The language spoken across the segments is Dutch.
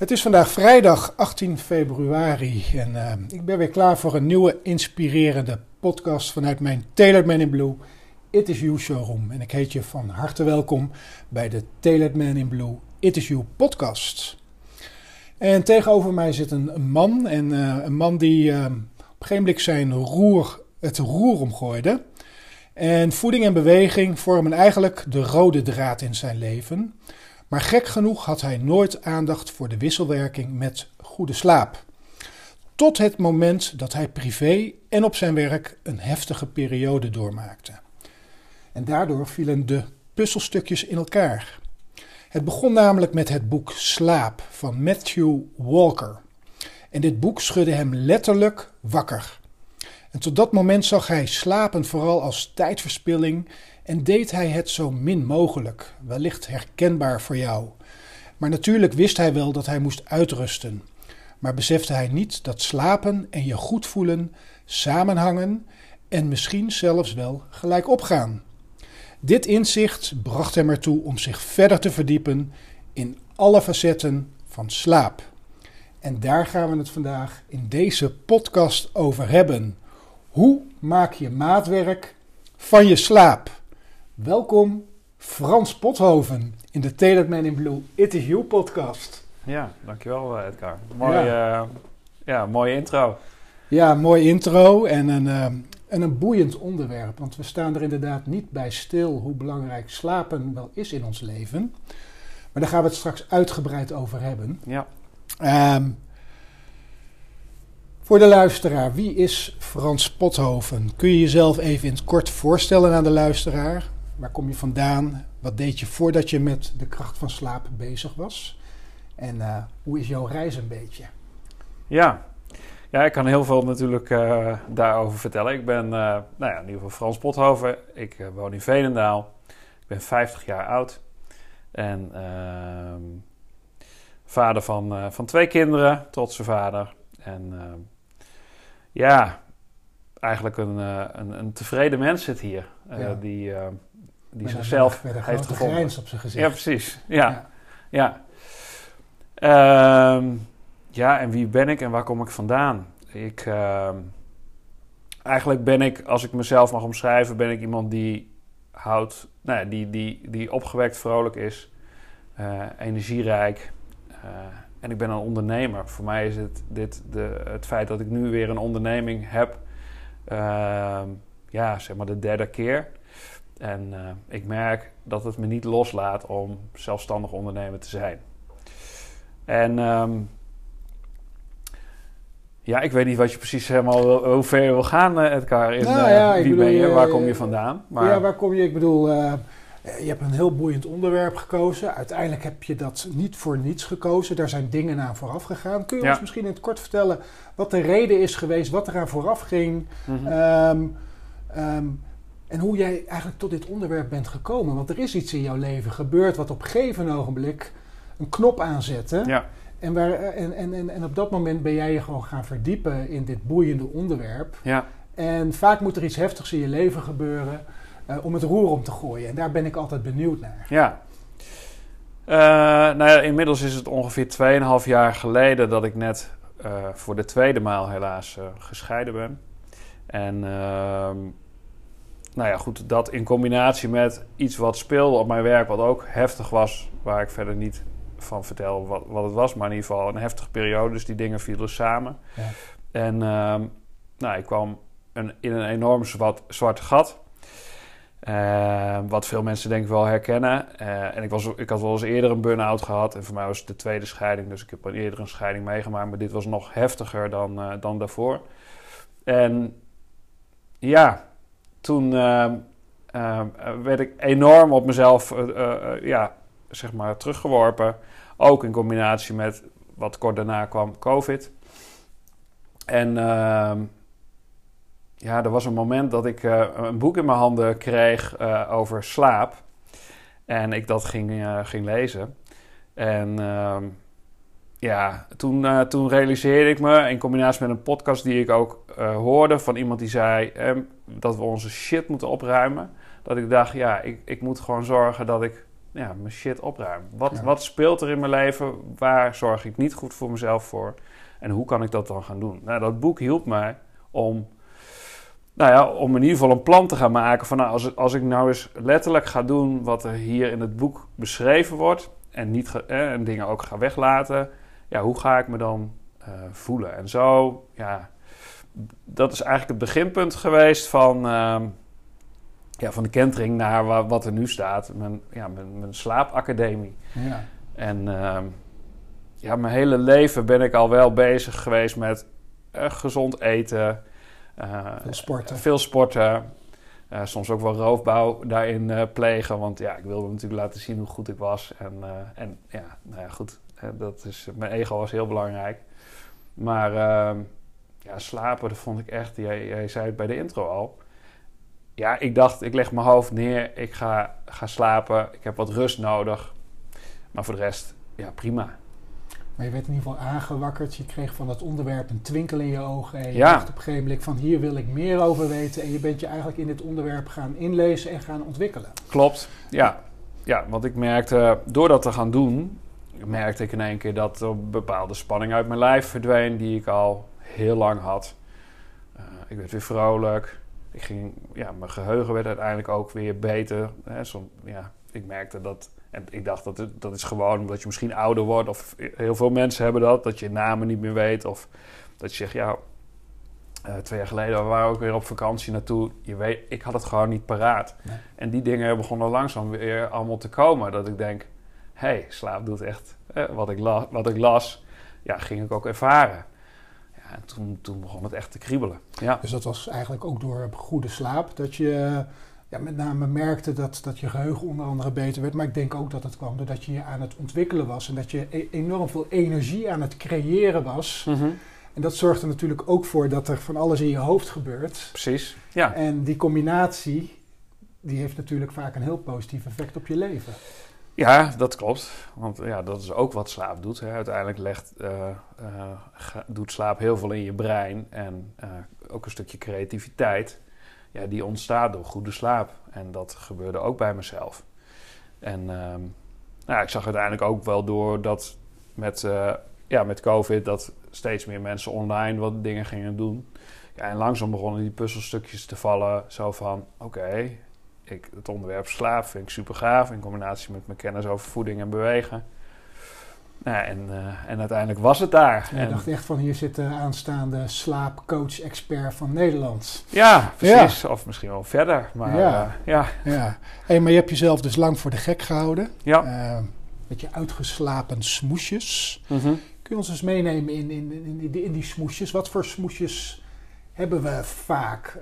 Het is vandaag vrijdag 18 februari en uh, ik ben weer klaar voor een nieuwe inspirerende podcast vanuit mijn Tailored Man in Blue It Is You showroom. En ik heet je van harte welkom bij de Tailored Man in Blue It Is You podcast. En tegenover mij zit een, man en uh, een man die uh, op een gegeven moment zijn roer, het roer omgooide. En voeding en beweging vormen eigenlijk de rode draad in zijn leven. Maar gek genoeg had hij nooit aandacht voor de wisselwerking met goede slaap. Tot het moment dat hij privé en op zijn werk een heftige periode doormaakte. En daardoor vielen de puzzelstukjes in elkaar. Het begon namelijk met het boek Slaap van Matthew Walker. En dit boek schudde hem letterlijk wakker. En tot dat moment zag hij slapen vooral als tijdverspilling en deed hij het zo min mogelijk, wellicht herkenbaar voor jou. Maar natuurlijk wist hij wel dat hij moest uitrusten. Maar besefte hij niet dat slapen en je goed voelen samenhangen en misschien zelfs wel gelijk opgaan. Dit inzicht bracht hem ertoe om zich verder te verdiepen in alle facetten van slaap. En daar gaan we het vandaag in deze podcast over hebben. Hoe maak je maatwerk van je slaap? Welkom Frans Pothoven in de Tailored Man in Blue It Is You podcast. Ja, dankjewel eh, Edgar. Mooi, ja. Uh, ja, mooie intro. Ja, mooi intro en een, uh, en een boeiend onderwerp. Want we staan er inderdaad niet bij stil hoe belangrijk slapen wel is in ons leven. Maar daar gaan we het straks uitgebreid over hebben. Ja. Um, voor de luisteraar, wie is Frans Pothoven? Kun je jezelf even in het kort voorstellen aan de luisteraar? Waar kom je vandaan? Wat deed je voordat je met de kracht van slaap bezig was? En uh, hoe is jouw reis een beetje? Ja, ja ik kan heel veel natuurlijk uh, daarover vertellen. Ik ben uh, nou ja, in ieder geval Frans Pothoven. Ik woon in Veenendaal. Ik ben 50 jaar oud. En ehm, vader van, van twee kinderen, trotse vader. En ehm, ja, eigenlijk een, een, een, tevreden mens zit hier. Ja. Die die met zichzelf een, heeft gevonden. op zijn gezicht. Ja, precies. Ja. Ja. Ja. Um, ja, en wie ben ik en waar kom ik vandaan? Ik, uh, eigenlijk ben ik, als ik mezelf mag omschrijven, ben ik iemand die houdt, nou ja, die, die, die opgewekt, vrolijk is, uh, energierijk. Uh, en ik ben een ondernemer. Voor mij is het, dit de, het feit dat ik nu weer een onderneming heb, uh, ja, zeg maar de derde keer. En uh, ik merk dat het me niet loslaat om zelfstandig ondernemer te zijn. En um, ja, ik weet niet wat je precies helemaal hoe ver je wil gaan, uh, Edgar. In, nou, ja, uh, wie bedoel, ben je? Waar kom je vandaan? Maar... Ja, waar kom je? Ik bedoel, je hebt een heel boeiend onderwerp gekozen. Uiteindelijk heb je dat niet voor niets gekozen. Daar zijn dingen aan vooraf gegaan. Kun je ja. ons misschien in het kort vertellen wat de reden is geweest, wat eraan vooraf ging? Mm -hmm. um, um, en hoe jij eigenlijk tot dit onderwerp bent gekomen. Want er is iets in jouw leven gebeurd wat op een gegeven ogenblik een knop aanzette. Ja. En, waar, en, en, en, en op dat moment ben jij je gewoon gaan verdiepen in dit boeiende onderwerp. Ja. En vaak moet er iets heftigs in je leven gebeuren uh, om het roer om te gooien. En daar ben ik altijd benieuwd naar. Ja. Uh, nou ja, inmiddels is het ongeveer 2,5 jaar geleden dat ik net uh, voor de tweede maal helaas gescheiden ben. En ehm, nou ja, goed, dat in combinatie met iets wat speelde op mijn werk, wat ook heftig was, waar ik verder niet van vertel wat, wat het was, maar in ieder geval een heftige periode. Dus die dingen vielen samen. Ja. En uh, nou, ik kwam een, in een enorm zwart, zwart gat. Uh, wat veel mensen denk ik wel herkennen. Uh, en ik, was, ik had wel eens eerder een burn-out gehad. En voor mij was het de tweede scheiding. Dus ik heb al eerder een scheiding meegemaakt. Maar dit was nog heftiger dan, uh, dan daarvoor. En ja, toen uh, uh, werd ik enorm op mezelf uh, ja, zeg maar teruggeworpen. Ook in combinatie met wat kort daarna kwam, COVID. En ehm, ja, er was een moment dat ik een boek in mijn handen kreeg over slaap. En ik dat ging, ging lezen. En ehm, ja, toen, uh, toen realiseerde ik me in combinatie met een podcast die ik ook uh, hoorde van iemand die zei eh, dat we onze shit moeten opruimen. Dat ik dacht, ja, ik, ik moet gewoon zorgen dat ik ja, mijn shit opruim. Wat, Ja. wat speelt er in mijn leven? Waar zorg ik niet goed voor mezelf voor? En hoe kan ik dat dan gaan doen? Nou, dat boek hielp mij om, nou ja, om in ieder geval een plan te gaan maken. Van nou, als, als ik nou eens letterlijk ga doen wat er hier in het boek beschreven wordt. En, niet ga- eh, en dingen ook ga weglaten. Ja, hoe ga ik me dan eh, voelen? En zo, ja, dat is eigenlijk het beginpunt geweest van, ehm, ja, van de kentering naar wa- wat er nu staat. Mijn, ja, mijn, mijn slaapacademie. Ja. En ehm, ja, mijn hele leven ben ik al wel bezig geweest met eh, gezond eten. eh, Veel sporten. Veel sporten. Soms ook wel roofbouw daarin plegen. Want ja, ik wilde natuurlijk laten zien hoe goed ik was. En, en ja, nou ja, goed. Eh, dat is, mijn ego was heel belangrijk. Maar ehm, ja, slapen, dat vond ik echt... Jij, jij zei het bij de intro al. Ja, ik dacht, ik leg mijn hoofd neer. Ik ga, ga slapen. Ik heb wat rust nodig. Maar voor de rest, ja, prima. Maar je werd in ieder geval aangewakkerd. Je kreeg van dat onderwerp een twinkel in je ogen. En je Ja. dacht op een gegeven moment van hier wil ik meer over weten. En je bent je eigenlijk in dit onderwerp gaan inlezen en gaan ontwikkelen. Klopt, ja. Ja, want ik merkte, door dat te gaan doen, merkte ik in één keer dat er bepaalde spanning uit mijn lijf verdween die ik al heel lang had. Eh, ik werd weer vrolijk. Ik ging, ja, mijn geheugen werd uiteindelijk ook weer beter. Hè, som, ja, ik merkte dat, en ik dacht dat het, dat is gewoon omdat je misschien ouder wordt, of heel veel mensen hebben dat, dat je namen niet meer weet, of dat je zegt, ja, eh, twee jaar geleden we waren we ook weer op vakantie naartoe. Je weet, ik had het gewoon niet paraat. Nee. En die dingen begonnen langzaam weer allemaal te komen. Dat ik denk, hey, slaap doet echt eh, wat, ik la- wat ik las. Ja, ging ik ook ervaren. Ja, en toen, toen begon het echt te kriebelen. Ja, Dus dat was eigenlijk ook door goede slaap. Dat je ja, met name merkte dat, dat je geheugen onder andere beter werd. Maar ik denk ook dat het kwam doordat je je aan het ontwikkelen was. En dat je e- enorm veel energie aan het creëren was. Mhm. En dat zorgt er natuurlijk ook voor dat er van alles in je hoofd gebeurt. precies. Ja. En die combinatie, die heeft natuurlijk vaak een heel positief effect op je leven. Ja, dat klopt. Want ja, dat is ook wat slaap doet. Hè. Uiteindelijk legt, eh, eh, doet slaap heel veel in je brein. En eh, ook een stukje creativiteit. Ja, die ontstaat door goede slaap. En dat gebeurde ook bij mezelf. En ehm, nou, ik zag uiteindelijk ook wel door dat met, ja, met COVID dat steeds meer mensen online wat dingen gingen doen. Ja, en langzaam begonnen die puzzelstukjes te vallen. Zo van, oké, ik het onderwerp slaap vind ik super gaaf. In combinatie met mijn kennis over voeding en bewegen. Nou, en, eh, en uiteindelijk was het daar. En je En- dacht echt van hier zit de aanstaande slaapcoach-expert van Nederland. ja, precies. Of misschien wel verder. Maar Ja. ja, ja, Ja, hey, maar je hebt jezelf dus lang voor de gek gehouden. ja. Eh, met je uitgeslapen smoesjes. Mhm. Kun je ons eens meenemen in, in, in, die, in die smoesjes? Wat voor smoesjes hebben we vaak?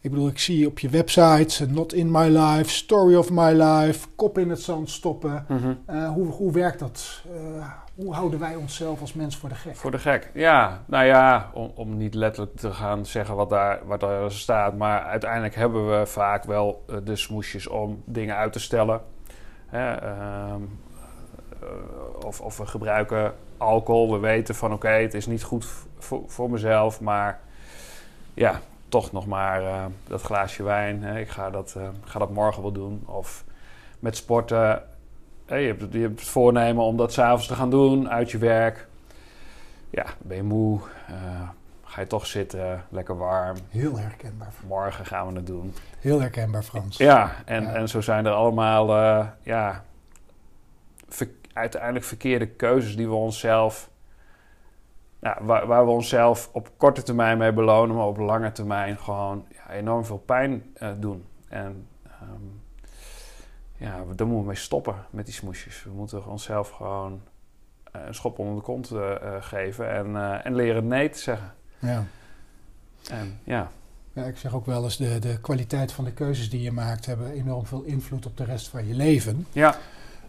Ik bedoel, ik zie op je website eh, Not in my life, Story of my life, kop in het zand stoppen. Mhm. Eh, hoe, hoe werkt dat? Eh, hoe houden wij onszelf als mens voor de gek? Voor de gek. Ja, nou ja, om, om niet letterlijk te gaan zeggen wat daar, wat daar staat. Maar uiteindelijk hebben we vaak wel de smoesjes om dingen uit te stellen. Hè, ehm, eh, of, of we gebruiken alcohol. We weten van oké, het is niet goed voor, voor mezelf. Maar ja, toch nog maar eh, dat glaasje wijn. Hè, ik ga dat, eh, ga dat morgen wel doen. Of met sporten. Je, hebt, je hebt het voornemen om dat s'avonds te gaan doen uit je werk. Ja, ben je moe. eh, ga je toch zitten, lekker warm. Heel herkenbaar. Morgen gaan we het doen. Heel herkenbaar, Frans. Ja, en, Ja. en zo zijn er allemaal ja, ver- uiteindelijk verkeerde keuzes die we onszelf, ja, waar, waar we onszelf op korte termijn mee belonen, maar op lange termijn gewoon ja, enorm veel pijn eh, doen. En ehm, ja, daar moeten we mee stoppen met die smoesjes. We moeten onszelf gewoon eh, een schop onder de kont eh, geven en, en leren nee te zeggen. Ja. En, ja. Ja, ik zeg ook wel eens, de, de kwaliteit van de keuzes die je maakt hebben enorm veel invloed op de rest van je leven. Ja.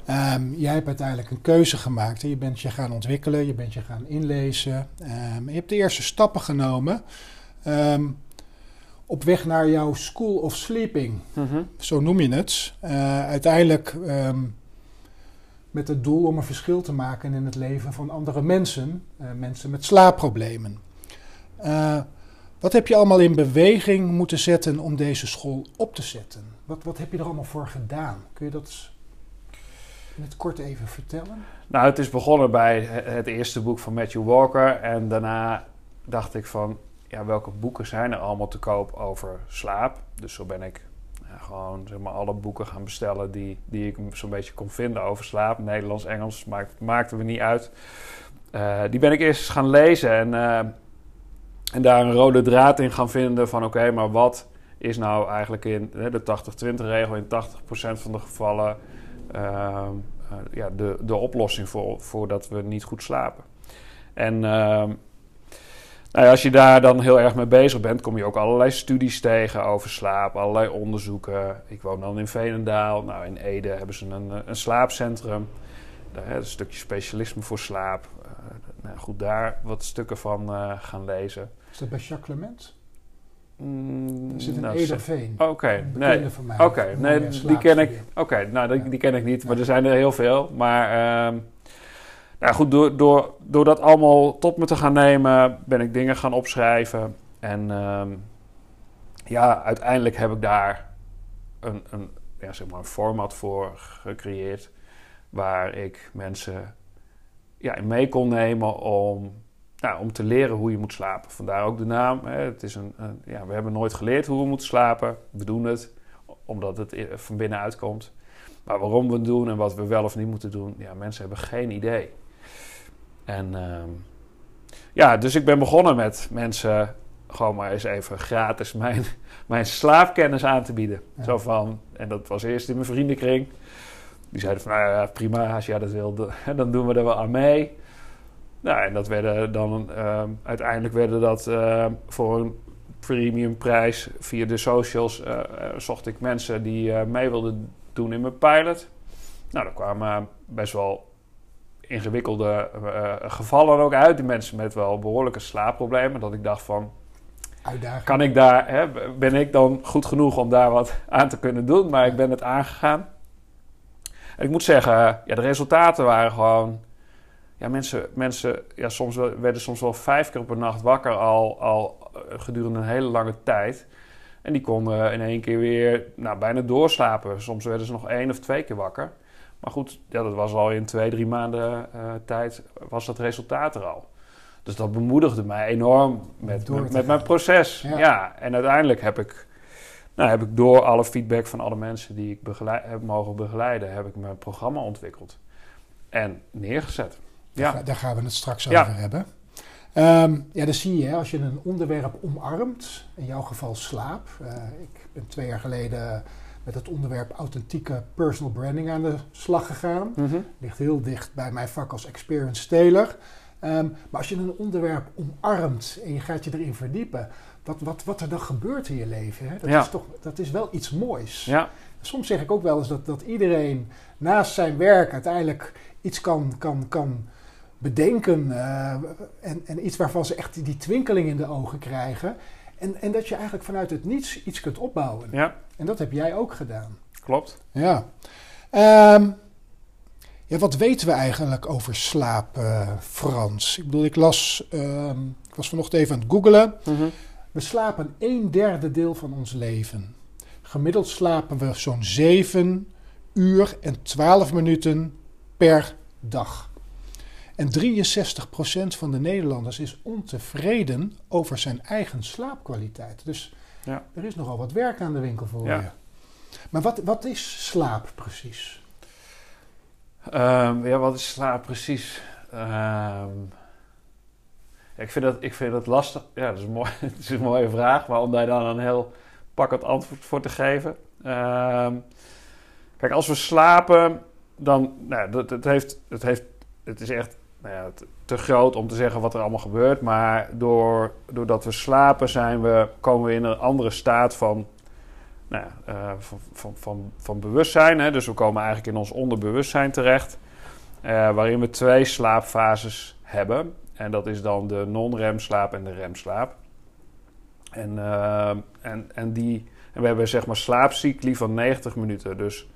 Ehm, jij hebt uiteindelijk een keuze gemaakt. Hè? Je bent je gaan ontwikkelen, je bent je gaan inlezen. Ehm, je hebt de eerste stappen genomen ehm, op weg naar jouw school of sleeping. Mhm. Zo noem je het. Eh, uiteindelijk met het doel om een verschil te maken in het leven van andere mensen. eh, mensen met slaapproblemen. Eh, Wat heb je allemaal in beweging moeten zetten om deze school op te zetten? Wat, wat heb je er allemaal voor gedaan? Kun je dat het kort even vertellen? Nou, het is begonnen bij het eerste boek van Matthew Walker. En daarna dacht ik van, ja, welke boeken zijn er allemaal te koop over slaap? Dus zo ben ik gewoon zeg maar, alle boeken gaan bestellen die, die ik zo'n beetje kon vinden over slaap. Nederlands, Engels, maakt, maakte me niet uit. Uh, die ben ik eerst gaan lezen en, uh, en daar een rode draad in gaan vinden van oké, maar wat is nou eigenlijk in de 80-20 regel in 80% van de gevallen ja, de, de oplossing voor, voor dat we niet goed slapen. En ehm, nou als je daar dan heel erg mee bezig bent, kom je ook allerlei studies tegen over slaap, allerlei onderzoeken. Ik woon dan in Veenendaal. Nou, in Ede hebben ze een, een slaapcentrum. Daar, een stukje specialisme voor slaap. Uh, nou, goed, daar wat stukken van gaan lezen. Is dat bij Jacques Clement? Mm, Er zit een nou, Ederveen. Oké, okay, Een nee. Oké, nee, die ken ik. Oké, nou, die, Ja. die ken ik niet, maar Ja. er zijn er heel veel. Maar ehm, nou goed, door, door, door dat allemaal tot me te gaan nemen, ben ik dingen gaan opschrijven. En ehm, ja, uiteindelijk heb ik daar een, een, ja, zeg maar een format voor gecreëerd. Waar ik mensen ja, in mee kon nemen om, nou, om te leren hoe je moet slapen. Vandaar ook de naam. Hè. Het is een, een- ja, we hebben nooit geleerd hoe we moeten slapen. We doen het omdat het i- van binnenuit komt. Maar waarom we het doen en wat we wel of niet moeten doen, ja, mensen hebben geen idee. En ehm, ja, dus ik ben begonnen met mensen gewoon maar eens even gratis mijn, mijn slaapkennis aan te bieden. Ja. Zo van, en dat was eerst in mijn vriendenkring. Die zeiden van, nou ja, prima, als jij dat wil, dan doen we er wel aan mee. Nou, en dat werden dan, ehm, uiteindelijk werden dat ehm, voor een premium prijs via de socials, eh, eh, zocht ik mensen die eh, mee wilden doen in mijn pilot. Nou, daar kwamen best wel ingewikkelde gevallen ook uit. Die mensen met wel behoorlijke slaapproblemen. Dat ik dacht van, Uitdaging. kan ik daar, hè, ben ik dan goed genoeg om daar wat aan te kunnen doen? Maar ik ben het aangegaan. En ik moet zeggen, ja, de resultaten waren gewoon. Ja, mensen, mensen ja, soms wel- werden soms wel vijf keer per nacht wakker al, al eh, gedurende een hele lange tijd. En die konden in één keer weer nou, bijna doorslapen. Soms werden ze nog één of twee keer wakker. Maar goed, ja, dat was al in twee, drie maanden eh, tijd was dat resultaat er al. Dus dat bemoedigde mij enorm met, met, mijn proces. Ja. Ja. en uiteindelijk heb ik, nou, heb ik door alle feedback van alle mensen die ik begeleid, heb mogen begeleiden, heb ik mijn programma ontwikkeld en neergezet. Daar, Ja, daar gaan we het straks Ja. over hebben. Ehm, ja, dan zie je, hè, als je een onderwerp omarmt, in jouw geval slaap. eh, ik ben twee jaar geleden met het onderwerp authentieke personal branding aan de slag gegaan. Mhm. Ligt heel dicht bij mijn vak als experience tailor. Ehm, maar als je een onderwerp omarmt en je gaat je erin verdiepen, wat, wat, wat er dan gebeurt in je leven, hè, dat, Ja. is toch, dat is wel iets moois. ja, Soms zeg ik ook wel eens dat, dat iedereen naast zijn werk uiteindelijk iets kan, kan, kan bedenken. eh, en, en iets waarvan ze echt die, twinkeling in de ogen krijgen. En, en dat je eigenlijk vanuit het niets iets kunt opbouwen. ja, En dat heb jij ook gedaan. klopt. Ja. Ehm, ja, wat weten we eigenlijk over slaap, eh, Frans? Ik bedoel, ik las, ehm, ik was vanochtend even aan het googelen. Mhm. We slapen een derde deel van ons leven. Gemiddeld slapen we zo'n 7 uur en 12 minuten per dag. En 63% van de Nederlanders is ontevreden over zijn eigen slaapkwaliteit. Dus Ja. er is nogal wat werk aan de winkel voor Ja. je. Maar wat, wat is slaap precies? Ehm, ja, wat is slaap precies? Ehm, ja, ik, vind dat, ik vind dat lastig. Ja, dat is, een mooi, het is een mooie vraag, maar om daar dan een heel pakkend antwoord voor te geven. Ehm, kijk, als we slapen, dan. Nou, dat, heeft, het, heeft, het is echt nou ja, te, groot om te zeggen wat er allemaal gebeurt. Maar door, doordat we slapen, zijn we, komen we in een andere staat van nou eh, van, van, van, van bewustzijn. Hè? Dus we komen eigenlijk in ons onderbewustzijn terecht. eh, waarin we twee slaapfases hebben. En dat is dan de non-remslaap en de remslaap. En, eh, en, en, die, we hebben zeg maar slaapcycli van 90 minuten. Dus,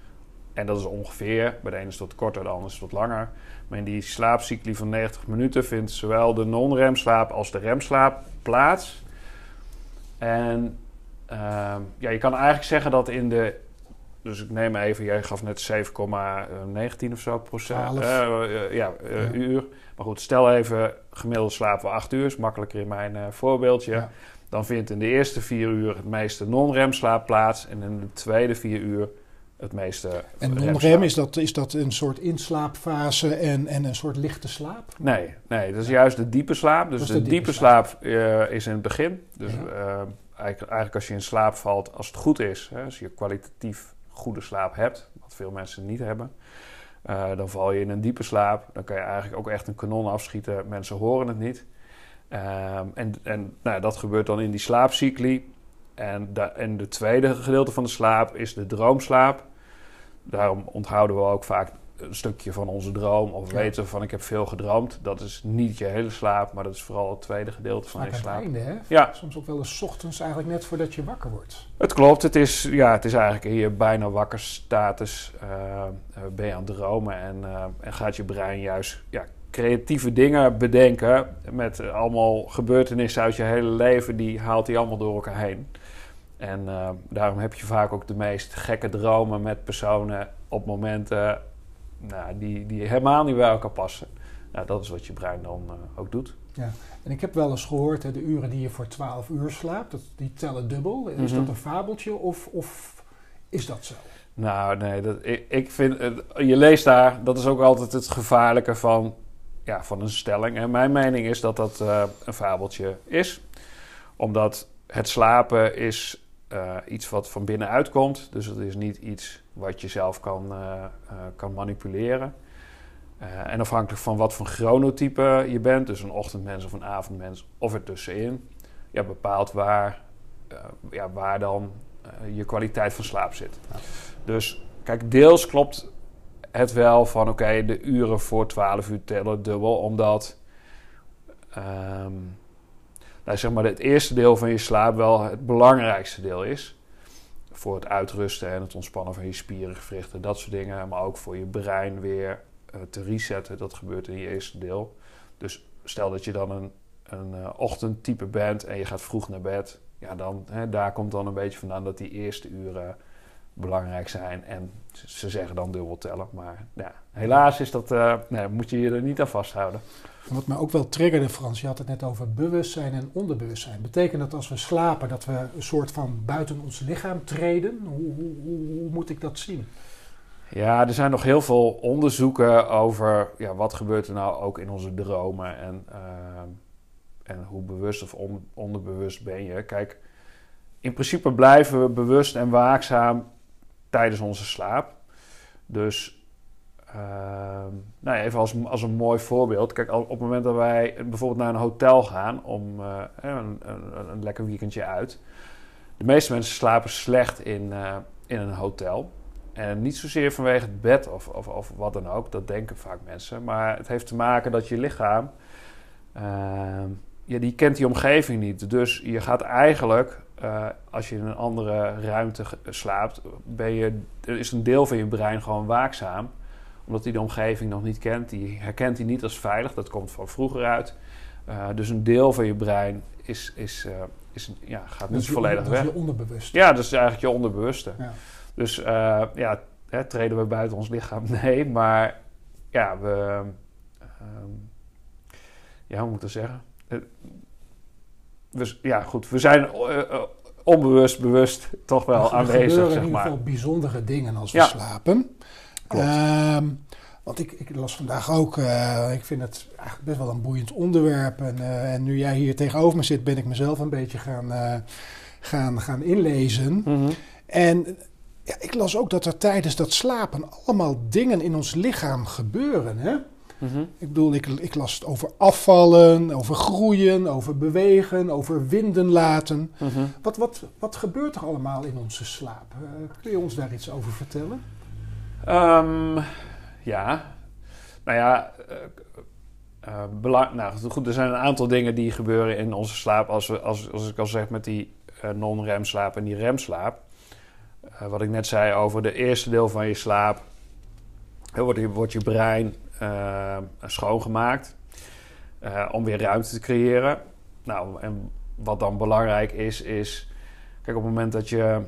en dat is ongeveer, bij de ene is het wat korter, de andere is het wat langer. Maar in die slaapcycli van 90 minuten vindt zowel de non-remslaap als de remslaap plaats. En ehm, ja, je kan eigenlijk zeggen dat in de... Dus ik neem even, jij gaf net 7,19 of zo procent. Eh, ja, Ja. uur. Maar goed, stel even, gemiddeld slapen we 8 uur. Is makkelijker in mijn voorbeeldje. Ja. Dan vindt in de eerste 4 uur het meeste non-remslaap plaats. En in de tweede 4 uur het meeste En remslaap. non-rem, is dat, is dat een soort inslaapfase en, en een soort lichte slaap? Nee, nee, dat is juist de diepe slaap. Dus de, de diepe diepe slaap eh, is in het begin. Dus Ja. eh, eigenlijk, eigenlijk als je in slaap valt, als het goed is, hè, als je kwalitatief goede slaap hebt, wat veel mensen niet hebben, eh, dan val je in een diepe slaap. Dan kan je eigenlijk ook echt een kanon afschieten. Mensen horen het niet. Ehm, en en nou, dat gebeurt dan in die slaapcycli. En de tweede gedeelte van de slaap is de droomslaap. Daarom onthouden we ook vaak een stukje van onze droom. Of Ja. weten we van ik heb veel gedroomd. Dat is niet je hele slaap, maar dat is vooral het tweede gedeelte van je aan het slaap. einde, hè? Ja, Soms ook wel eens ochtends eigenlijk net voordat je wakker wordt. het klopt. Het is, ja, het is eigenlijk in je bijna wakker status. eh, ben je aan het dromen en, eh, en gaat je brein juist ja, creatieve dingen bedenken. Met allemaal gebeurtenissen uit je hele leven. Die haalt hij allemaal door elkaar heen. En eh, daarom heb je vaak ook de meest gekke dromen met personen op momenten nou, die, die helemaal niet bij elkaar passen. Nou, dat is wat je brein dan eh, ook doet. En ik heb wel eens gehoord, hè, de uren die je voor 12 uur slaapt, dat, die tellen dubbel. Is Mhm. dat een fabeltje of, of is dat zo? Nou, nee, dat, ik, ik vind, je leest daar, dat is ook altijd het gevaarlijke van, ja, van een stelling. En mijn mening is dat dat eh, een fabeltje is. Omdat het slapen is eh, iets wat van binnenuit komt. Dus het is niet iets wat je zelf kan, eh, eh, kan manipuleren. En afhankelijk van wat voor chronotype je bent, dus een ochtendmens of een avondmens of ertussenin, ja, bepaalt waar, ja, waar dan je kwaliteit van slaap zit. Dus kijk, deels klopt het wel van oké, de uren voor 12 uur tellen dubbel, omdat ehm, nou, zeg maar het eerste deel van je slaap wel het belangrijkste deel is. Voor het uitrusten en het ontspannen van je spieren, gewrichten, dat soort dingen. Maar ook voor je brein weer eh, te resetten. Dat gebeurt in je eerste deel. Dus stel dat je dan een, een eh, ochtendtype bent en je gaat vroeg naar bed. Ja, dan, hè, daar komt dan een beetje vandaan dat die eerste uren belangrijk zijn. En ze, ze zeggen dan dubbel tellen. Maar ja, helaas is dat, eh, nee, moet je je er niet aan vasthouden. En Wat me ook wel triggerde, Frans, je had het net over bewustzijn en onderbewustzijn. Betekent dat als we slapen dat we een soort van buiten ons lichaam treden? Hoe, hoe, hoe, moet ik dat zien? Ja, er zijn nog heel veel onderzoeken over ja, wat gebeurt er nou ook in onze dromen en, ehm, en hoe bewust of on- onderbewust ben je. Kijk, in principe blijven we bewust en waakzaam tijdens onze slaap. Dus ehm, nou ja, even als, als een mooi voorbeeld. Kijk, op het moment dat wij bijvoorbeeld naar een hotel gaan om eh, een, een, een lekker weekendje uit. De meeste mensen slapen slecht in, eh, in een hotel. En niet zozeer vanwege het bed of, of, of wat dan ook, dat denken vaak mensen. Maar het heeft te maken dat je lichaam, ehm, ja, die kent die omgeving niet. Dus je gaat eigenlijk, eh, als je in een andere ruimte slaapt, ben je, er is een deel van je brein gewoon waakzaam. Omdat hij de omgeving nog niet kent. Die herkent hij niet als veilig, dat komt van vroeger uit. Eh, dus een deel van je brein is, is, eh, is, ja, gaat niet volledig weg. Dat is je onderbewust. Ja, dat is eigenlijk je onderbewuste. Ja. Dus ja, hè, treden we buiten ons lichaam? Nee, maar ja, we... ehm, ja, hoe moet ik dat zeggen? We, ja, goed, we zijn eh, eh, onbewust, bewust toch wel Er aanwezig, gebeuren in zeg ieder maar. geval bijzondere dingen als we Ja. slapen. Klopt. Ehm, want ik, ik las vandaag ook, eh, ik vind het eigenlijk best wel een boeiend onderwerp. En, en nu jij hier tegenover me zit, ben ik mezelf een beetje gaan, gaan, gaan inlezen. Mhm. En ja, ik las ook dat er tijdens dat slapen allemaal dingen in ons lichaam gebeuren. Hè? Ik bedoel, ik, ik las het over afvallen, over groeien, over bewegen, over winden laten. Wat, wat, wat gebeurt er allemaal in onze slaap? Eh, kun je ons daar iets over vertellen? Ehm, ja, nou ja, eh, eh, belang, nou goed, er zijn een aantal dingen die gebeuren in onze slaap. Als, we, als, als ik al zeg met die eh, non-remslaap en die remslaap. Eh, wat ik net zei over de eerste deel van je slaap, wordt, je, wordt je brein schoongemaakt eh, om weer ruimte te creëren. Nou, en wat dan belangrijk is, is... Kijk, op het moment dat je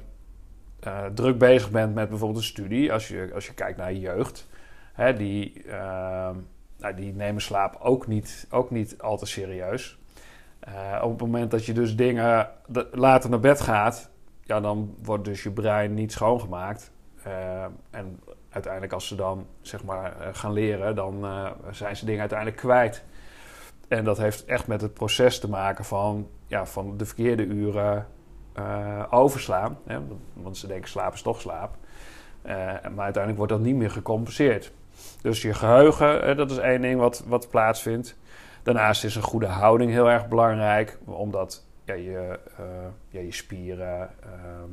uh, druk bezig bent met bijvoorbeeld een studie... als je, als je kijkt naar jeugd... Hè, die, uh, nou, die nemen slaap ook niet, ook niet al te serieus. Op het moment dat je dus dingen later naar bed gaat... ja, dan wordt dus je brein niet schoongemaakt... en uiteindelijk als ze dan zeg maar eh, gaan leren, dan uh, zijn ze dingen uiteindelijk kwijt. En dat heeft echt met het proces te maken van, ja, van de verkeerde uren uh, overslaan. Hè? Want ze denken slaap is toch slaap. maar uiteindelijk wordt dat niet meer gecompenseerd. Dus je geheugen, dat is één ding wat, wat plaatsvindt. Daarnaast is een goede houding heel erg belangrijk, omdat ja, je, ja, je spieren,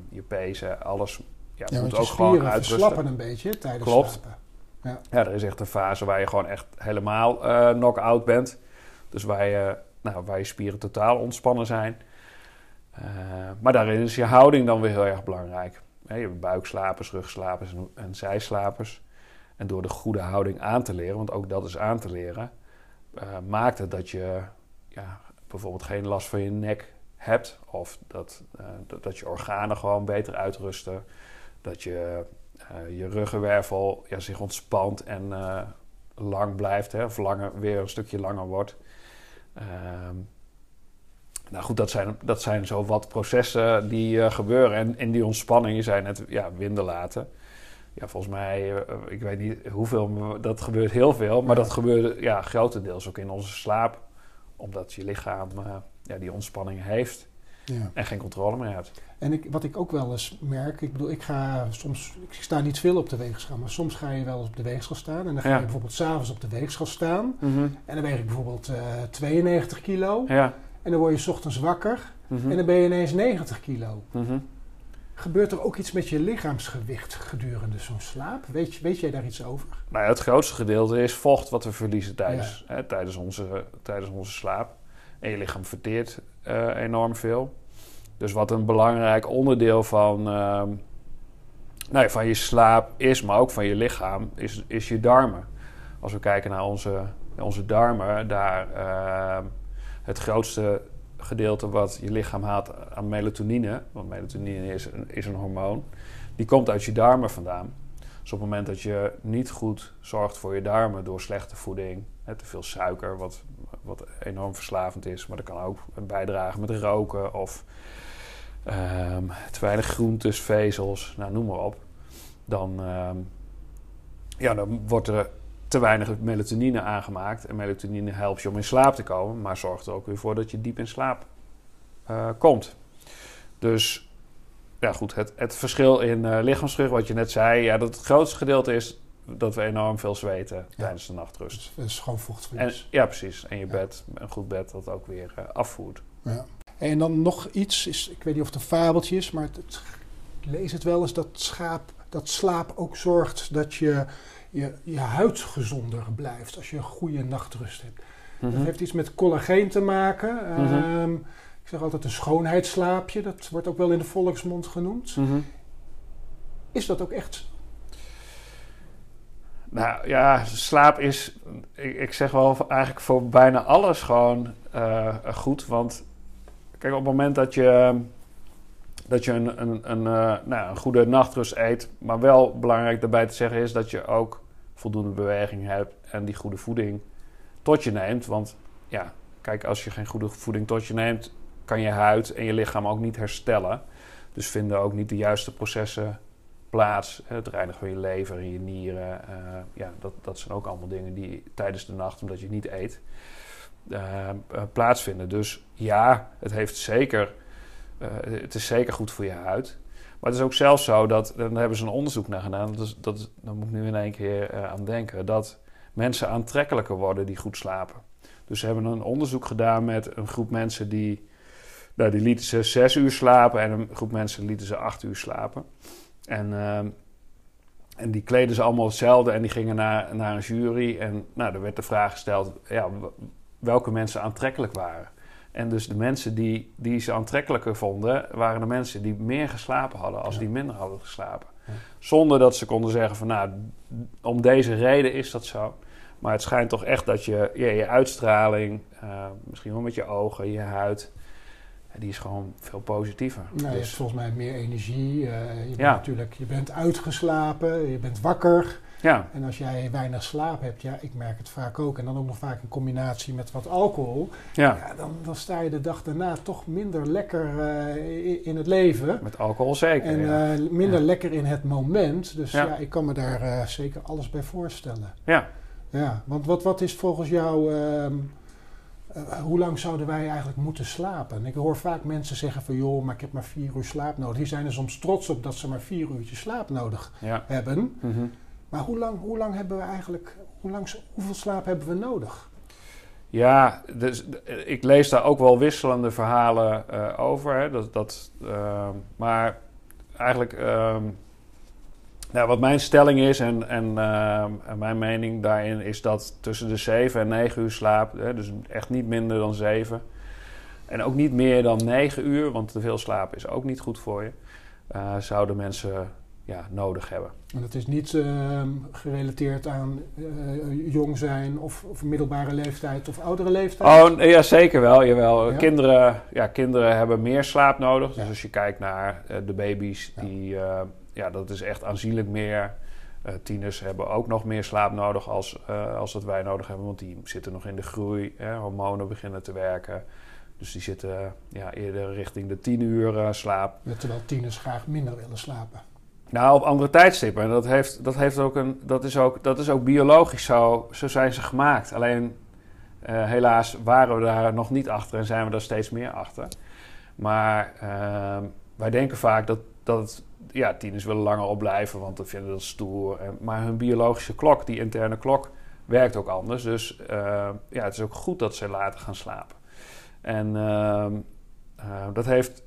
je pezen, alles ja, moet ook gewoon uitrusten. slappen een beetje tijdens Klopt. slapen. Ja. ja, er is echt een fase waar je gewoon echt helemaal uh, knock-out bent. Dus waar je, nou, waar je spieren totaal ontspannen zijn. Uh, maar daarin is je houding dan weer heel erg belangrijk. je hebt buikslapers, rugslapers en, en zijslapers. En door de goede houding aan te leren, want ook dat is aan te leren, uh, maakt het dat je ja, bijvoorbeeld geen last van je nek hebt. Of dat, dat, dat je organen gewoon beter uitrusten dat je uh, je ruggenwervel ja, zich ontspant en uh, lang blijft, hè, of langer, weer een stukje langer wordt. Ehm, nou goed, dat zijn, dat zijn zo wat processen die uh, gebeuren. En in die ontspanning, je zei net, ja, winden laten. Ja, volgens mij, ik weet niet hoeveel, dat gebeurt heel veel. Maar dat gebeurt ja, grotendeels ook in onze slaap. Omdat je lichaam ja, die ontspanning heeft. Ja. En geen controle meer hebt. En ik, wat ik ook wel eens merk, ik bedoel, ik ga soms, ik sta niet veel op de weegschaal, maar soms ga je wel eens op de weegschaal staan. En dan ga je bijvoorbeeld s'avonds op de weegschaal staan. Mhm. En dan weeg ik bijvoorbeeld uh, 92 kilo. Ja. En dan word je s ochtends wakker mhm. en dan ben je ineens 90 kilo. Mhm. Gebeurt er ook iets met je lichaamsgewicht gedurende zo'n slaap? Weet, weet jij daar iets over? Nou ja, het grootste gedeelte is vocht wat we verliezen tijdens, hè, tijdens, onze, tijdens onze slaap. En je lichaam verteert uh, enorm veel. Dus wat een belangrijk onderdeel van, ja, van je slaap is, maar ook van je lichaam, is, is je darmen. Als we kijken naar onze, onze darmen, daar uh, het grootste gedeelte wat je lichaam haalt aan melatonine, want melatonine is een, is een hormoon, die komt uit je darmen vandaan. Dus op het moment dat je niet goed zorgt voor je darmen door slechte voeding, te veel suiker, wat wat enorm verslavend is. Maar dat kan ook bijdragen met roken of um, te weinig groentes, vezels, nou, noem maar op. Dan, um, ja, dan wordt er te weinig melatonine aangemaakt. En melatonine helpt je om in slaap te komen, maar zorgt er ook weer voor dat je diep in slaap uh, komt. Dus ja, goed, het, het verschil in uh, wat je net zei, ja, dat het grootste gedeelte is dat we enorm veel zweten tijdens de nachtrust. Dus, gewoon vochtverlies. En, ja, precies. En je bed, een goed bed dat ook weer uh, afvoert. Ja. En dan nog iets, is, ik weet niet of het een fabeltje is, maar het, ik lees het wel eens dat, schaap, dat slaap ook zorgt dat je, je, je huid gezonder blijft als je een goede nachtrust hebt. Dat mhm. heeft iets met collageen te maken. Mhm. Ehm, ik zeg altijd een schoonheidsslaapje, dat wordt ook wel in de volksmond genoemd. Mhm. Is dat ook echt nou ja, slaap is, ik, zeg wel eigenlijk voor bijna alles gewoon uh, goed. Want kijk, op het moment dat je, dat je een, een, een, uh, nou, een goede nachtrust eet, maar wel belangrijk daarbij te zeggen is dat je ook voldoende beweging hebt en die goede voeding tot je neemt. Want ja, kijk, als je geen goede voeding tot je neemt, kan je huid en je lichaam ook niet herstellen. Dus vinden ook niet de juiste processen plaats. Het reinigen van je lever en je nieren. Uh, ja, dat, dat zijn ook allemaal dingen die tijdens de nacht, omdat je niet eet, uh, plaatsvinden. Dus ja, het heeft zeker. het is zeker goed voor je huid. Maar het is ook zelfs zo dat, daar hebben ze een onderzoek naar gedaan, dat, dat, daar moet ik nu in één keer aan denken, dat mensen aantrekkelijker worden die goed slapen. Dus ze hebben een onderzoek gedaan met een groep mensen die, nou, die lieten ze zes uur slapen en een groep mensen lieten ze acht uur slapen. En, ehm, en die kleden ze allemaal hetzelfde en die gingen naar, naar een jury. En nou, er werd de vraag gesteld ja, welke mensen aantrekkelijk waren. En dus de mensen die, die ze aantrekkelijker vonden, waren de mensen die meer geslapen hadden als die minder hadden geslapen. Zonder dat ze konden zeggen van nou, om deze reden is dat zo. Maar het schijnt toch echt dat je je, je uitstraling, uh, misschien wel met je ogen, je huid, die is gewoon veel positiever. Nou, je hebt dus, volgens mij meer energie. eh, je, bent Ja. natuurlijk, je bent uitgeslapen, je bent wakker. ja, En als jij weinig slaap hebt, ja, ik merk het vaak ook. En dan ook nog vaak in combinatie met wat alcohol. ja, Ja, dan, dan sta je de dag daarna toch minder lekker eh, in het leven. met alcohol zeker. En ja. eh, minder Ja. lekker in het moment. Dus ja, Ja. ik kan me daar zeker alles bij voorstellen. ja. Ja, want wat, wat is volgens jou... ehm, eh, hoe lang zouden wij eigenlijk moeten slapen? Ik hoor vaak mensen zeggen van... joh, maar ik heb maar vier uur slaap nodig. Die zijn er soms trots op dat ze maar vier uurtjes slaap nodig ja. hebben. Mhm. Maar hoe lang, hoe lang hebben we eigenlijk... Hoe lang, hoeveel slaap hebben we nodig? Ja, dus, eh, ik lees daar ook wel wisselende verhalen eh, over. Hè. Dat, dat, maar eigenlijk, ehm, nou, wat mijn stelling is en, en, ehm, en mijn mening daarin is dat tussen de 7 en 9 uur slaap, hè, dus echt niet minder dan 7. En ook niet meer dan 9 uur, want te veel slapen is ook niet goed voor je. eh, zouden mensen ja, nodig hebben. En dat is niet ehm, gerelateerd aan eh, jong zijn... Of, of middelbare leeftijd of oudere leeftijd? Oh, ja, zeker wel. Jawel. Ja? Kinderen, ja, kinderen hebben meer slaap nodig. Dus als je kijkt naar eh, de baby's, Ja. die, eh, ja, dat is echt aanzienlijk meer. Eh, tieners hebben ook nog meer slaap nodig als, eh, als dat wij nodig hebben. Want die zitten nog in de groei. Hè, hormonen beginnen te werken. Dus die zitten ja, eerder richting de 10 uur eh, slaap. Terwijl tieners graag minder willen slapen. Nou, op andere tijdstippen. En dat, heeft, dat, heeft ook een, dat, is ook, dat is ook biologisch zo. Zo zijn ze gemaakt. Alleen helaas waren we daar nog niet achter en zijn we daar steeds meer achter. Maar ehm, wij denken vaak dat, dat het, ja, tieners willen langer opblijven, want we vinden dat stoer. En, maar hun biologische klok, die interne klok, werkt ook anders. Dus eh, ja, het is ook goed dat ze later gaan slapen. En ehm, eh, dat heeft,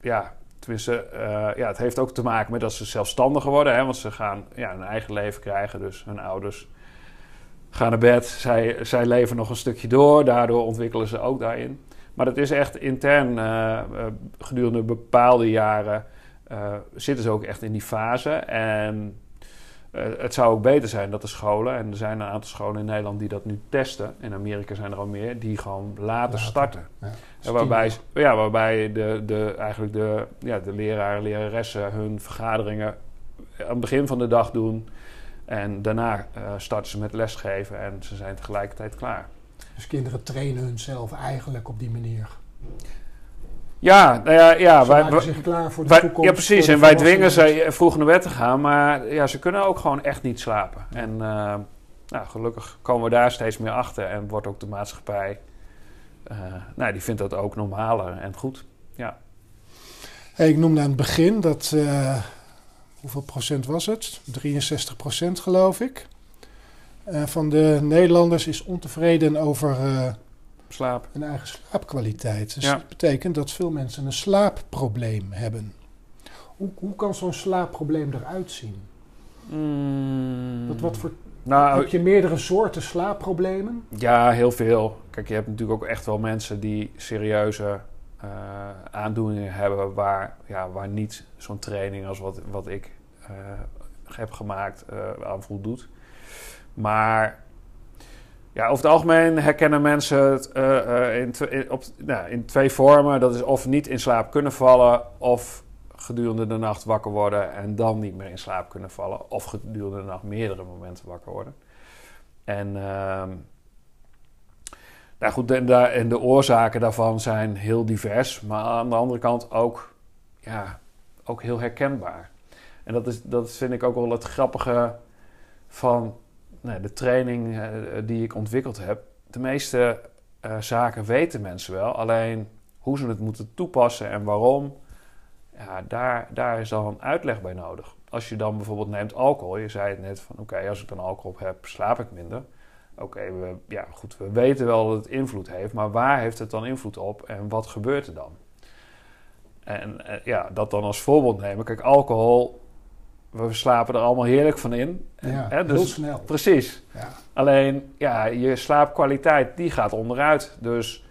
ja, tenminste, eh, ja, het heeft ook te maken met dat ze zelfstandiger worden. Hè, want ze gaan ja, een eigen leven krijgen. Dus hun ouders gaan naar bed. Zij, zij leven nog een stukje door. Daardoor ontwikkelen ze ook daarin. Maar dat is echt intern gedurende bepaalde jaren eh, zitten ze ook echt in die fase. En eh, het zou ook beter zijn dat de scholen, en er zijn een aantal scholen in Nederland die dat nu testen. In Amerika zijn er al meer, die gewoon later Later. starten. Ja. Ja, waarbij, ja, waarbij de, de, eigenlijk de, ja, de leraren en leraressen hun vergaderingen aan het begin van de dag doen. En daarna eh, starten ze met lesgeven en ze zijn tegelijkertijd klaar. Dus kinderen trainen hunzelf eigenlijk op die manier. Ja, nou ja, ja ze wij, maken wij- zich klaar voor de wij- toekomst. ja, precies. En wij dwingen ze vroeg naar bed te gaan, maar ja, ze kunnen ook gewoon echt niet slapen. En eh, nou, gelukkig komen we daar steeds meer achter en wordt ook de maatschappij, eh, nou, die vindt dat ook normaler en goed. Hey, ik noemde aan het begin dat, eh, hoeveel procent was het? 63 procent geloof ik. Van de Nederlanders is ontevreden over Slaap. hun eigen slaapkwaliteit. Dus Ja. dat betekent dat veel mensen een slaapprobleem hebben. Hoe, hoe kan zo'n slaapprobleem eruit zien? Mm. Wat, wat voor, Nou, heb je meerdere soorten slaapproblemen? Ja, heel veel. Kijk, je hebt natuurlijk ook echt wel mensen die serieuze eh, aandoeningen hebben waar, ja, waar niet zo'n training als wat, wat ik eh, heb gemaakt eh, aan voldoet. Maar ja, over het algemeen herkennen mensen het eh, eh, in, op, nou, in twee vormen. Dat is of niet in slaap kunnen vallen of gedurende de nacht wakker worden en dan niet meer in slaap kunnen vallen. Of gedurende de nacht meerdere momenten wakker worden. En, ehm, nou goed, en, daar- en de oorzaken daarvan zijn heel divers, maar aan de andere kant ook, ja, ook heel herkenbaar. En dat, is, dat vind ik ook wel het grappige van nou, de training eh, die ik ontwikkeld heb. De meeste eh, zaken weten mensen wel, alleen hoe ze het moeten toepassen en waarom, ja, daar, daar is dan uitleg bij nodig. Als je dan bijvoorbeeld neemt alcohol, je zei het net van oké, als ik dan alcohol heb, slaap ik minder. Oké, ja, goed, we weten wel dat het invloed heeft, maar waar heeft het dan invloed op en wat gebeurt er dan? En eh, ja, dat dan als voorbeeld nemen. Kijk, alcohol, we slapen er allemaal heerlijk van in. Ja, dus- heel snel. Precies. Ja. Alleen, ja, je slaapkwaliteit die gaat onderuit. Dus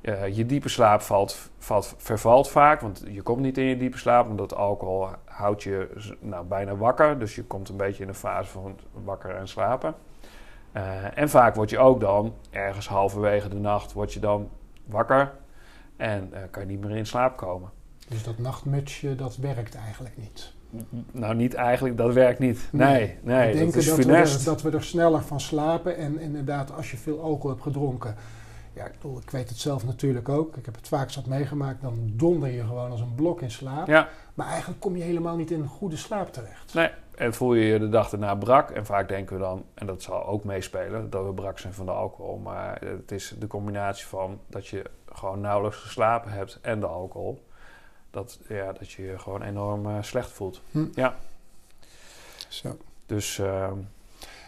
eh, je diepe slaap valt, valt, vervalt vaak, want je komt niet in je diepe slaap, omdat alcohol houdt je nou, bijna wakker. Dus je komt een beetje in een fase van wakker en slapen. Eh, en vaak word je ook dan, ergens halverwege de nacht, word je dan wakker. En uh, kan je niet meer in slaap komen. Dus dat nachtmutsje, dat werkt eigenlijk niet? Nou, niet eigenlijk, dat werkt niet. Nee, nee, we denken dat, dat, we er, dat we er sneller van slapen. En inderdaad, als je veel alcohol hebt gedronken... Ja, ik, bedoel, ik weet het zelf natuurlijk ook. Ik heb het vaak zat meegemaakt. Dan donder je gewoon als een blok in slaap. Ja. Maar eigenlijk kom je helemaal niet in een goede slaap terecht. Nee, en voel je je de dag erna brak. En vaak denken we dan, en dat zal ook meespelen, dat we brak zijn van de alcohol. Maar het is de combinatie van dat je gewoon nauwelijks geslapen hebt en de alcohol. Dat, ja, dat je je gewoon enorm uh, slecht voelt. Hm. Ja. Zo. Dus. Uh,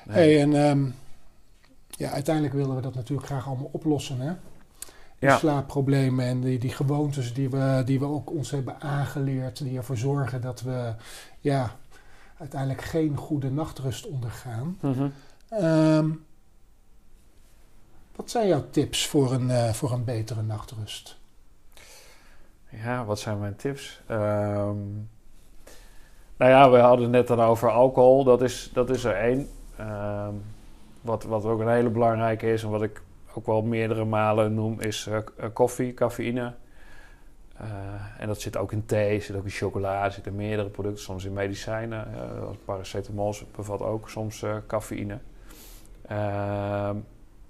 nee. Hey, en um, ja, uiteindelijk willen we dat natuurlijk graag allemaal oplossen. Hè? Die ja. slaapproblemen en die, die gewoontes die we, die we ook ons hebben aangeleerd, die ervoor zorgen dat we ja, uiteindelijk geen goede nachtrust ondergaan. Mm -hmm. um, wat zijn jouw tips voor een, uh, voor een betere nachtrust? Ja, wat zijn mijn tips? Um, nou ja, we hadden het net dan over alcohol. Dat is, dat is er één. Um, wat, wat ook een hele belangrijke is en wat ik ook wel meerdere malen noem, is uh, koffie, cafeïne. Uh, en dat zit ook in thee, zit ook in chocola, zit in meerdere producten, soms in medicijnen. Uh, paracetamol bevat ook soms cafeïne.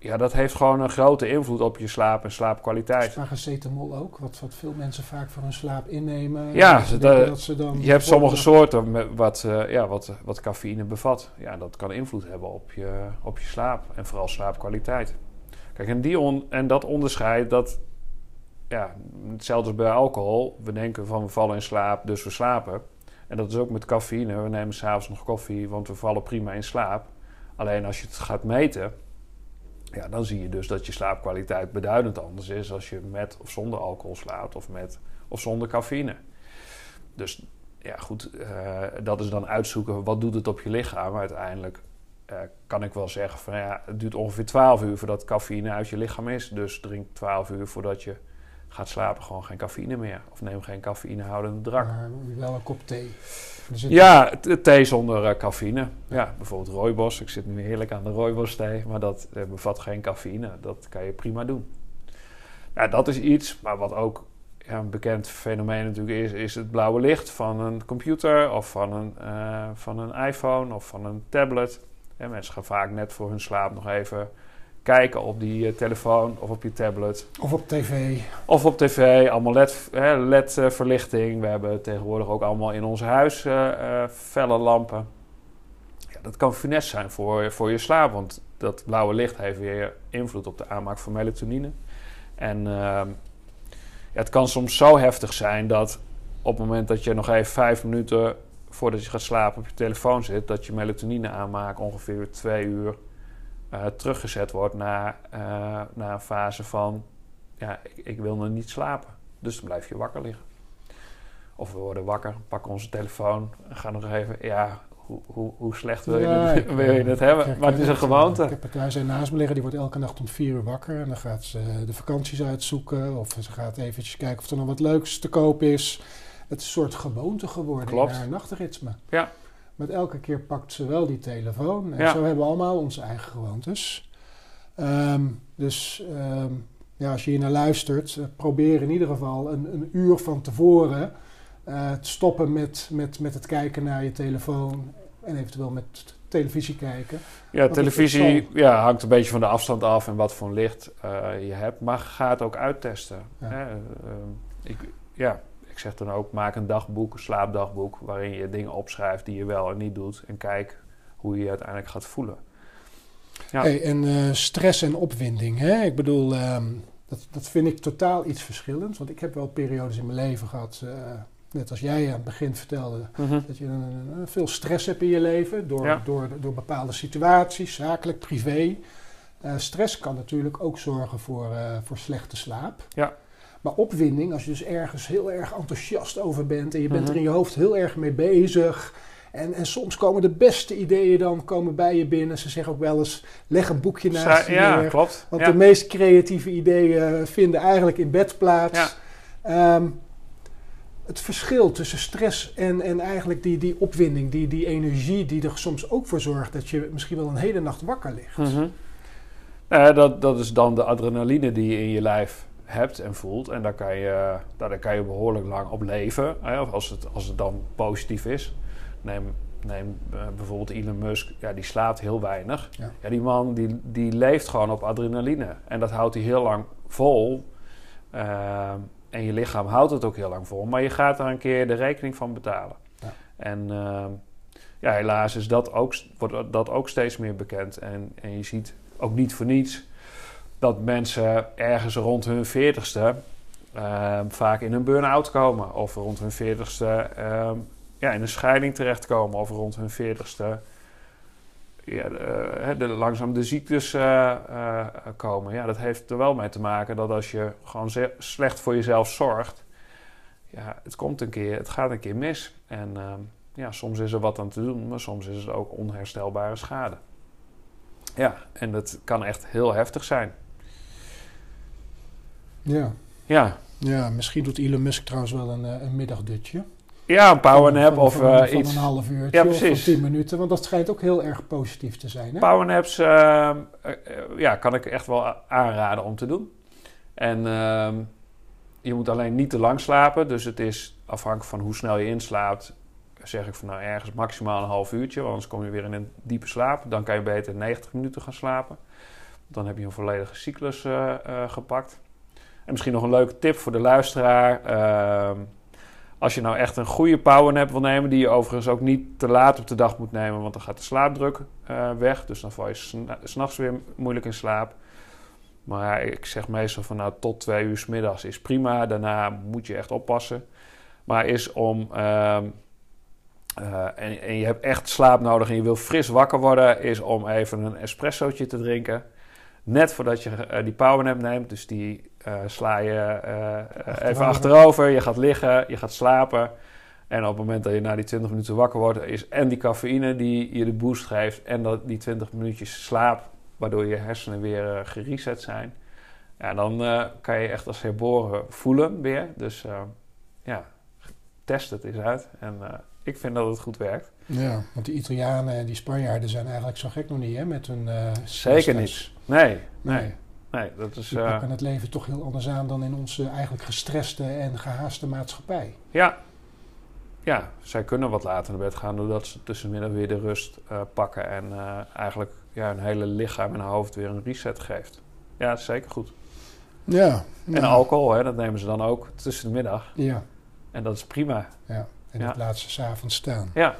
Ja, dat heeft gewoon een grote invloed op je slaap en slaapkwaliteit. Paracetamol ook, wat, wat veel mensen vaak voor hun slaap innemen. Ja, ze dat, dat ze dan je hebt sommige soorten met wat, uh, ja, wat, wat cafeïne bevat. Ja, dat kan invloed hebben op je, op je slaap en vooral slaapkwaliteit. Kijk, en, die on, en dat onderscheid, dat, ja, hetzelfde als bij alcohol. We denken van we vallen in slaap, dus we slapen. En dat is ook met cafeïne. We nemen s'avonds nog koffie, want we vallen prima in slaap. Alleen als je het gaat meten ja, dan zie je dus dat je slaapkwaliteit beduidend anders is als je met of zonder alcohol slaapt of met of zonder cafeïne. Dus ja, goed, uh, dat is dan uitzoeken wat doet het op je lichaam. Maar uiteindelijk uh, kan ik wel zeggen van ja, het duurt ongeveer 12 uur voordat cafeïne uit je lichaam is. Dus drink 12 uur voordat je gaat slapen gewoon geen cafeïne meer. Of neem geen cafeïnehoudende drank. Maar wel een kop thee. Ja, thee zonder uh, cafeïne. Ja, bijvoorbeeld rooibos. Ik zit nu heerlijk aan de rooibos thee, maar dat uh, bevat geen cafeïne. Dat kan je prima doen. Ja, dat is iets, maar wat ook ja, een bekend fenomeen natuurlijk is, is het blauwe licht van een computer of van een, uh, van een iPhone of van een tablet. Ja, mensen gaan vaak net voor hun slaap nog even kijken op die uh, telefoon of op je tablet. Of op tv. Of op tv, allemaal LED-verlichting. LED, uh, We hebben tegenwoordig ook allemaal in ons huis uh, felle lampen. Ja, dat kan funest zijn voor, voor je slaap, want dat blauwe licht heeft weer invloed op de aanmaak van melatonine. En ehm, het kan soms zo heftig zijn dat op het moment dat je nog even vijf minuten voordat je gaat slapen op je telefoon zit, dat je melatonine aanmaak ongeveer twee uur uh, teruggezet wordt naar, uh, naar een fase van... ja, ik, ik, wil nog niet slapen. Dus dan blijf je wakker liggen. Of we worden wakker, pakken onze telefoon en gaan nog even... ja, hoe, hoe, hoe slecht wil je, ja, het, wil je het hebben? Kijk, maar het is een gewoonte. Ik heb een thuis naast me liggen, die wordt elke nacht om vier uur wakker. En dan gaat ze de vakanties uitzoeken. Of ze gaat eventjes kijken of er nog wat leuks te koop is. Het is een soort gewoonte geworden Klopt. in haar nachtritme. Ja. Met elke keer pakt ze wel die telefoon. En ja. zo hebben we allemaal onze eigen gewoontes. Um, dus um, ja, als je hier naar luistert, uh, probeer in ieder geval een, een uur van tevoren uh, te stoppen met, met, met het kijken naar je telefoon. En eventueel met televisie kijken. Ja, Want televisie ja, hangt een beetje van de afstand af en wat voor licht uh, je hebt. Maar ga het ook uittesten. Ja. Hè? ik, ja, ik zeg dan ook, maak een dagboek, een slaapdagboek, waarin je dingen opschrijft die je wel en niet doet. En kijk hoe je je uiteindelijk gaat voelen. Ja. Hey, en uh, stress en opwinding, hè? ik bedoel, um, dat, dat vind ik totaal iets verschillends. Want ik heb wel periodes in mijn leven gehad, uh, net als jij aan het begin vertelde, Mhm. dat je veel stress hebt in je leven door, Ja. door, door bepaalde situaties, zakelijk, privé. Uh, stress kan natuurlijk ook zorgen voor, voor slechte slaap. Ja. Maar opwinding, als je dus ergens heel erg enthousiast over bent en je bent Mhm. er in je hoofd heel erg mee bezig. En, en soms komen de beste ideeën dan komen bij je binnen. Ze zeggen ook wel eens, leg een boekje naast je ja, neer. klopt. Want ja. de meest creatieve ideeën vinden eigenlijk in bed plaats. Ja. Um, het verschil tussen stress en, en eigenlijk die, die opwinding, die, die energie die er soms ook voor zorgt dat je misschien wel een hele nacht wakker ligt. Mm -hmm. uh, dat, dat is dan de adrenaline die je in je lijf hebt en voelt. En daar kan je, daar kan je behoorlijk lang op leven. Hè, als, het, als het dan positief is. Neem, neem uh, bijvoorbeeld Elon Musk. Ja, die slaapt heel weinig. Ja. Ja, die man die, die leeft gewoon op adrenaline. En dat houdt hij heel lang vol. Uh, en je lichaam houdt het ook heel lang vol. Maar je gaat daar een keer de rekening van betalen. Ja. En uh, ja, helaas is dat ook, wordt dat ook steeds meer bekend. En, en je ziet ook niet voor niets dat mensen ergens rond hun veertigste uh, vaak in een burn-out komen. Of rond hun veertigste uh, ja, in een scheiding terechtkomen. Of rond hun veertigste ja, de, de, langzaam de ziektes uh, komen. Ja, dat heeft er wel mee te maken dat als je gewoon slecht voor jezelf zorgt... Ja, het komt een keer, het gaat een keer mis. En ja, soms is er wat aan te doen, maar soms is het ook onherstelbare schade. Ja, en dat kan echt heel heftig zijn. Ja. Ja. Ja, misschien doet Elon Musk trouwens wel een, een middagdutje. Ja, een powernap of van, uh, van iets. een half uurtje Ja, of precies. tien minuten. Want dat schijnt ook heel erg positief te zijn. Hè? Powernaps uh, uh, ja, kan ik echt wel aanraden om te doen. En ehm, je moet alleen niet te lang slapen. Dus het is afhankelijk van hoe snel je inslaapt. Zeg ik van nou ergens maximaal een half uurtje. Want anders kom je weer in een diepe slaap. Dan kan je beter 90 minuten gaan slapen. Dan heb je een volledige cyclus eh, gepakt. En misschien nog een leuke tip voor de luisteraar. Ehm, als je nou echt een goede powernap wil nemen, die je overigens ook niet te laat op de dag moet nemen, want dan gaat de slaapdruk uh, weg. Dus dan val je s'nachts weer moeilijk in slaap. Maar ik zeg meestal van nou tot twee uur s middags is prima. Daarna moet je echt oppassen. Maar is om. Uh, en, en, je hebt echt slaap nodig en je wil fris wakker worden, is om even een espressootje te drinken. Net voordat je uh, die powernap neemt. Dus die uh, sla je achterover. even achterover. Je gaat liggen, je gaat slapen. En op het moment dat je na die 20 minuten wakker wordt, is en die cafeïne die je de boost geeft. En dat die 20 minuutjes slaap, waardoor je hersenen weer uh, gereset zijn. Ja, dan kan je echt als herboren voelen weer. Dus ja, test het eens uit. En ik vind dat het goed werkt. Ja, want die Italianen en die Spanjaarden zijn eigenlijk zo gek nog niet, hè? Met hun. Uh, Zeker niet. Nee, nee. nee. Nee dat is, die uh, pakken het leven toch heel anders aan dan in onze eigenlijk gestreste en gehaaste maatschappij. Ja. Ja, zij kunnen wat later naar bed gaan doordat ze tussenmiddag weer de rust uh, pakken en eigenlijk ja, hun hele lichaam en hoofd weer een reset geeft. Ja, dat is zeker goed. Ja. En ja. alcohol, hè, dat nemen ze dan ook tussen de middag. Ja. En dat is prima. Ja. En dat Ja. laat ze s'avonds staan. Ja,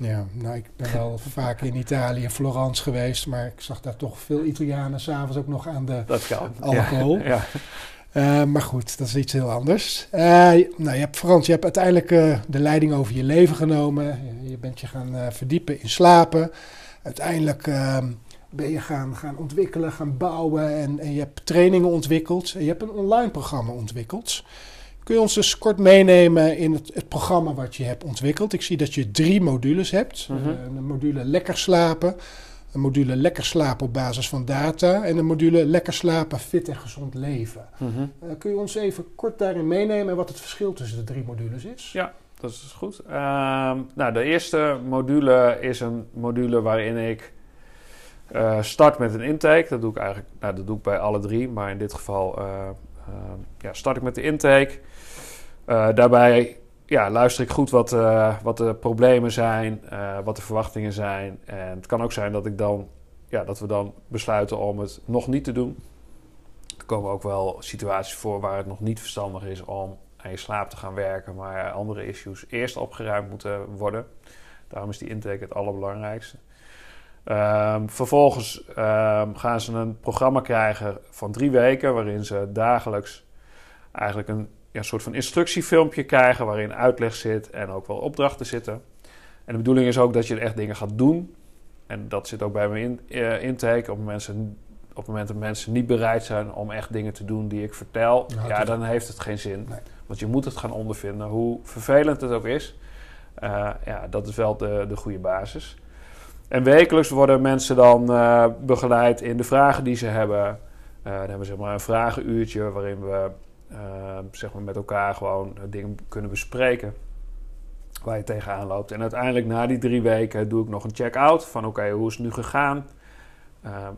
Ja, nou, ik ben wel vaak in Italië, Florence geweest, maar ik zag daar toch veel Italianen s'avonds ook nog aan de dat kan. alcohol. Ja, ja. Eh, maar goed, dat is iets heel anders. Eh, nou, je hebt, Frans, je hebt uiteindelijk eh, de leiding over je leven genomen. Je, je bent je gaan eh, verdiepen in slapen. Uiteindelijk ehm, ben je gaan, gaan ontwikkelen, gaan bouwen en, en je hebt trainingen ontwikkeld. En je hebt een online programma ontwikkeld. Kun je ons dus kort meenemen in het, het programma wat je hebt ontwikkeld? Ik zie dat je drie modules hebt. Mhm. Eh, een module lekker slapen, een module lekker slapen op basis van data en een module lekker slapen, fit en gezond leven. Mhm. Eh, kun je ons even kort daarin meenemen en wat het verschil tussen de drie modules is? Ja, dat is goed. Ehm, nou, de eerste module is een module waarin ik eh, start met een intake. Dat doe ik eigenlijk nou, dat doe ik bij alle drie, maar in dit geval ja, start ik met de intake. Eh, daarbij ja, luister ik goed wat, eh, wat de problemen zijn, eh, wat de verwachtingen zijn. En het kan ook zijn dat, ik dan, ja, dat we dan besluiten om het nog niet te doen. Er komen ook wel situaties voor waar het nog niet verstandig is om aan je slaap te gaan werken, maar andere issues eerst opgeruimd moeten worden. Daarom is die intake het allerbelangrijkste. Ehm, vervolgens ehm, gaan ze een programma krijgen van drie weken, waarin ze dagelijks eigenlijk een ja, soort van instructiefilmpje krijgen waarin uitleg zit en ook wel opdrachten zitten. En de bedoeling is ook dat je echt dingen gaat doen. En dat zit ook bij mijn in, eh, intake. Op, mensen, op het moment dat mensen niet bereid zijn om echt dingen te doen die ik vertel, Nou, ja, dan heeft het geen zin. Nee. Want je moet het gaan ondervinden, hoe vervelend het ook is. Eh, ja, dat is wel de, de goede basis. En wekelijks worden mensen dan eh, begeleid in de vragen die ze hebben. Eh, dan hebben we zeg maar een vragenuurtje waarin we eh, zeg maar met elkaar gewoon dingen kunnen bespreken waar je tegenaan loopt. En uiteindelijk na die drie weken doe ik nog een check-out van oké, hoe is het nu gegaan?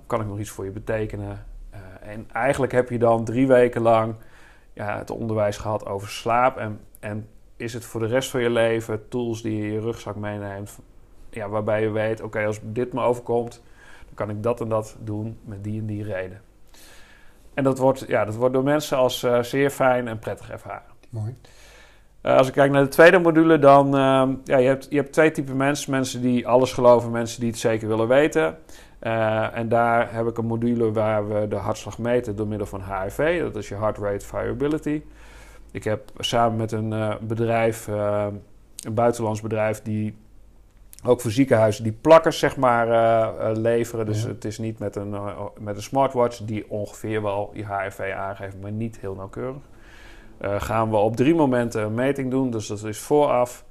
Kan ik nog iets voor je betekenen? En eigenlijk heb je dan drie weken lang ja, het onderwijs gehad over slaap. En, en is het voor de rest van je leven tools die je in je rugzak meeneemt. Ja, waarbij je weet, oké, als dit me overkomt, dan kan ik dat en dat doen met die en die reden. En dat wordt, ja, dat wordt door mensen als uh, zeer fijn en prettig ervaren. Mooi. Uh, als ik kijk naar de tweede module, dan uh, ja, je hebt je hebt twee typen mensen. Mensen die alles geloven, mensen die het zeker willen weten. Uh, en daar heb ik een module waar we de hartslag meten door middel van HRV. Dat is je Heart Rate Variability. Ik heb samen met een bedrijf, een buitenlands bedrijf, die ook voor ziekenhuizen die plakkers zeg maar leveren. Dus ja. het is niet met een, met een smartwatch die ongeveer wel je HRV aangeeft, maar niet heel nauwkeurig. Gaan we op drie momenten een meting doen. Dus dat is vooraf,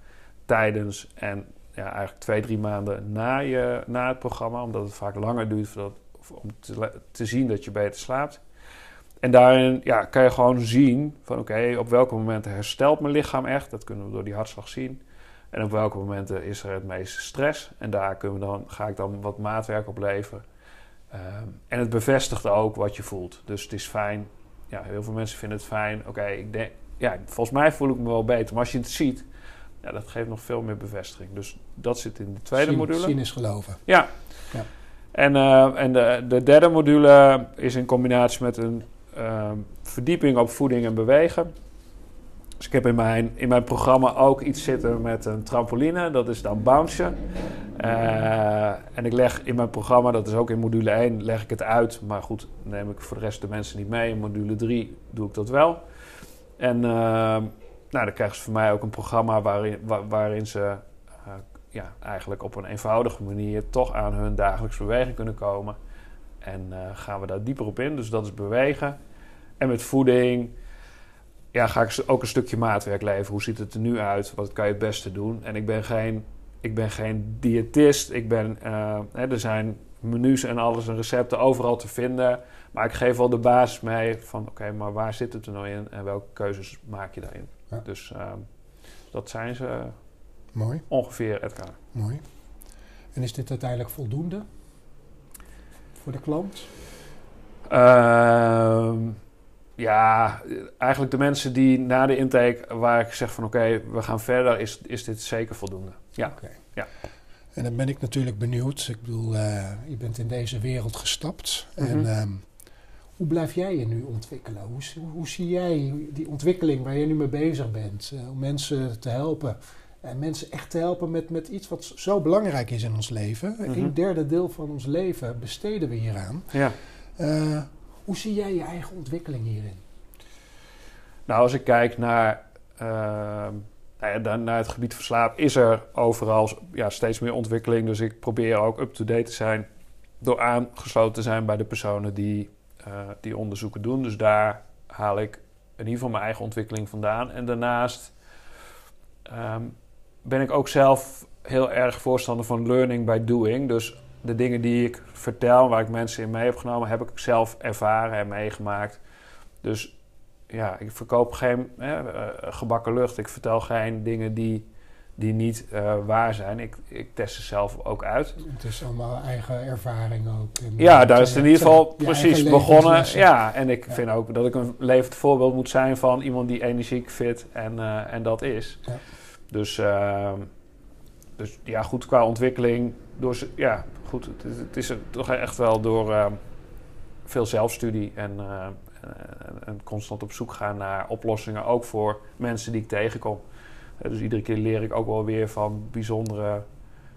tijdens en ja, eigenlijk twee, drie maanden na, je, na het programma. Omdat het vaak langer duurt voordat, om te, te, zien dat je beter slaapt. En daarin ja, kan je gewoon zien van oké, op welke momenten herstelt mijn lichaam echt. Dat kunnen we door die hartslag zien. En op welke momenten is er het meeste stress. En daar kunnen we dan, ga ik dan wat maatwerk op leveren. Um, en het bevestigt ook wat je voelt. Dus het is fijn ja, heel veel mensen vinden het fijn. Oké, ik denk, ja, volgens mij voel ik me wel beter. Maar als je het ziet, ja, dat geeft nog veel meer bevestiging. Dus dat zit in de tweede zien, module. Zien is geloven. Ja. ja. En, uh, en de, de derde module is in combinatie met een uh, verdieping op voeding en bewegen. Dus ik heb in mijn, in mijn programma ook iets zitten met een trampoline. Dat is dan bouncen. Uh, en ik leg in mijn programma, dat is ook in module 1, leg ik het uit. Maar goed, neem ik voor de rest de mensen niet mee. In module 3 doe ik dat wel. En uh, nou, dan krijgen ze van mij ook een programma waarin, waar, waarin ze uh, ja, eigenlijk op een eenvoudige manier toch aan hun dagelijkse beweging kunnen komen. En gaan we daar dieper op in. Dus dat is bewegen. En met voeding ja, ga ik ook een stukje maatwerk leveren. Hoe ziet het er nu uit? Wat kan je het beste doen? En ik ben geen, ik ben geen diëtist. Ik ben, uh, hè, er zijn menus en alles en recepten overal te vinden. Maar ik geef wel de basis mee van... oké, maar waar zit het er nou in? En welke keuzes maak je daarin? Ja. Dus uh, dat zijn ze Mooi. ongeveer, Edgar. Mooi. En is dit uiteindelijk voldoende voor de klant? Uh, ja, eigenlijk de mensen die na de intake, waar ik zeg van oké, okay, we gaan verder, is, is dit zeker voldoende. Ja. Okay. ja. En dan ben ik natuurlijk benieuwd. Ik bedoel, uh, je bent in deze wereld gestapt. Mm -hmm. En um, hoe blijf jij je nu ontwikkelen? Hoe, hoe, zie jij die ontwikkeling waar je nu mee bezig bent? Uh, om mensen te helpen. En mensen echt te helpen met, met iets wat zo belangrijk is in ons leven. Mm -hmm. Een derde deel van ons leven besteden we hieraan. Ja. Uh, hoe zie jij je eigen ontwikkeling hierin? Nou, als ik kijk naar, uh, nou naar het gebied van slaap, is er overal ja, steeds meer ontwikkeling. Dus ik probeer ook up-to-date te zijn door aangesloten te zijn bij de personen die, uh, die onderzoeken doen. Dus daar haal ik in ieder geval mijn eigen ontwikkeling vandaan. En daarnaast um, ben ik ook zelf heel erg voorstander van learning by doing. Dus de dingen die ik vertel, waar ik mensen in mee heb genomen, heb ik zelf ervaren en meegemaakt. Dus ja, ik verkoop geen hè, gebakken lucht. Ik vertel geen dingen die, die niet uh, waar zijn. Ik, ik test ze zelf ook uit. Het is allemaal eigen ervaring ook. Ja, daar is het in ieder geval precies begonnen. Ja, en ik ja. vind ook dat ik een levend voorbeeld moet zijn van iemand die energiek, fit en, uh, en dat is. Ja. Dus, uh, dus ja, goed qua ontwikkeling. Door, ja, goed, het, het is er toch echt wel door uh, veel zelfstudie en, uh, en, constant op zoek gaan naar oplossingen, ook voor mensen die ik tegenkom. Dus iedere keer leer ik ook wel weer van bijzondere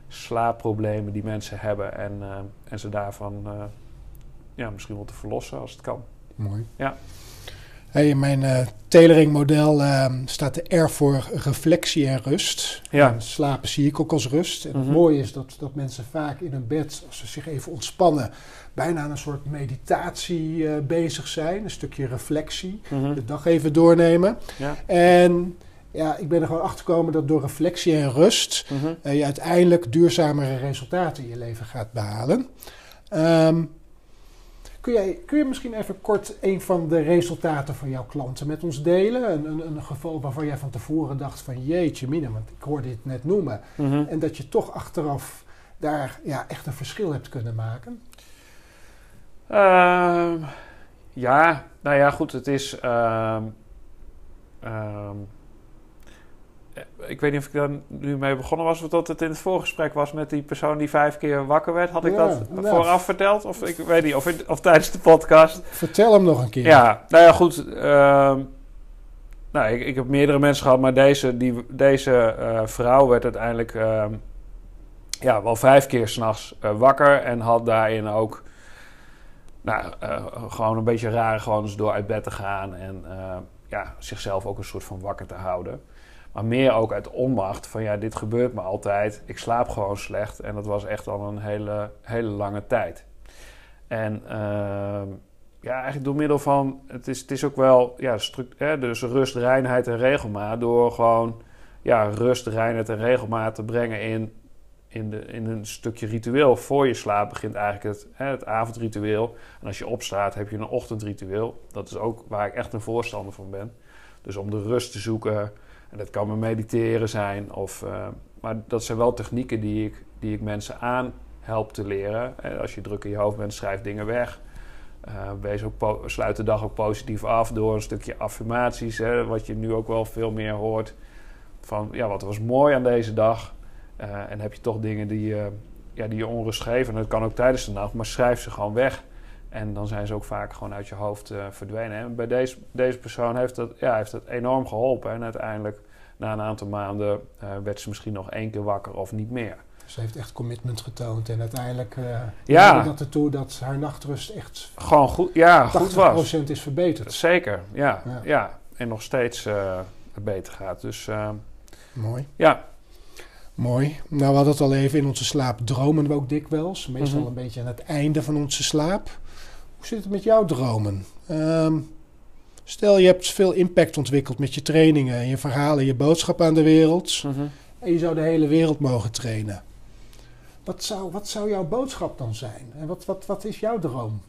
slaapproblemen die mensen hebben en, en ze daarvan ja, misschien wel te verlossen als het kan. Mooi. Ja. Hey, in mijn uh, tailoringmodel uh, staat de R voor reflectie en rust. Ja. En slapen zie ik ook als rust. En mm -hmm. het mooie is dat, dat mensen vaak in hun bed, als ze zich even ontspannen, bijna aan een soort meditatie uh, bezig zijn. Een stukje reflectie. Mm -hmm. De dag even doornemen. Ja. En ja, ik ben er gewoon achter gekomen dat door reflectie en rust mm -hmm. je uiteindelijk duurzamere resultaten in je leven gaat behalen. Um, Kun, jij, kun je misschien even kort een van de resultaten van jouw klanten met ons delen? Een, een, een geval waarvan jij van tevoren dacht van jeetje mina, want ik hoorde dit net noemen. Mm -hmm. En dat je toch achteraf daar ja, echt een verschil hebt kunnen maken? Uh, Ja, nou ja, goed, het is. ehm, ehm, eh, ik weet niet of ik daar nu mee begonnen was, of dat het in het voorgesprek was met die persoon die vijf keer wakker werd. Had ik Ja, dat vooraf verteld? Of ik weet niet, of, in- of tijdens de podcast. Vertel hem nog een keer. Ja, nou ja, goed. ehm, nou, ik, ik heb meerdere mensen gehad, maar deze, die, deze eh, vrouw werd uiteindelijk ehm, ja, wel vijf keer s'nachts nachts wakker en had daarin ook nou, eh, gewoon een beetje rare gewoontes door uit bed te gaan en eh, ja, zichzelf ook een soort van wakker te houden. Maar meer ook uit onmacht van ja, dit gebeurt me altijd. Ik slaap gewoon slecht en dat was echt al een hele, hele lange tijd. En ehm, ja, eigenlijk door middel van, het is, het is ook wel, ja, hè, dus rust, reinheid en regelmaat. Door gewoon, ja, rust, reinheid en regelmaat te brengen in, in, de, in een stukje ritueel. Voor je slaap begint eigenlijk het, hè, het avondritueel. En als je opstaat heb je een ochtendritueel. Dat is ook waar ik echt een voorstander van ben. Dus om de rust te zoeken. Dat kan me mediteren zijn. Of, eh, maar dat zijn wel technieken die ik, die ik mensen aan help te leren. En als je druk in je hoofd bent, schrijf dingen weg. Uh, wees ook sluit de dag ook positief af door een stukje affirmaties. Hè, wat je nu ook wel veel meer hoort. Van ja, wat was mooi aan deze dag. En heb je toch dingen die, ja, die je onrust geven. En dat kan ook tijdens de nacht, maar schrijf ze gewoon weg. En dan zijn ze ook vaak gewoon uit je hoofd uh, verdwenen. En bij deze, deze persoon heeft dat, ja, heeft dat enorm geholpen. En uiteindelijk, na een aantal maanden, uh, werd ze misschien nog één keer wakker of niet meer. Ze heeft echt commitment getoond. En uiteindelijk uh, ja. dat ertoe dat haar nachtrust echt gewoon goed, ja, goed was. is verbeterd. Zeker, ja. ja. ja. En nog steeds beter gaat. Dus mooi. Ja. Mooi. Nou, we hadden het al even in onze slaap dromen we ook dikwijls. Meestal mm -hmm. een beetje aan het einde van onze slaap. Hoe zit het met jouw dromen? Um, stel, je hebt veel impact ontwikkeld met je trainingen, je verhalen, je boodschap aan de wereld. Mm -hmm. En je zou de hele wereld mogen trainen. Wat zou, wat zou jouw boodschap dan zijn? En wat, wat, wat is jouw droom?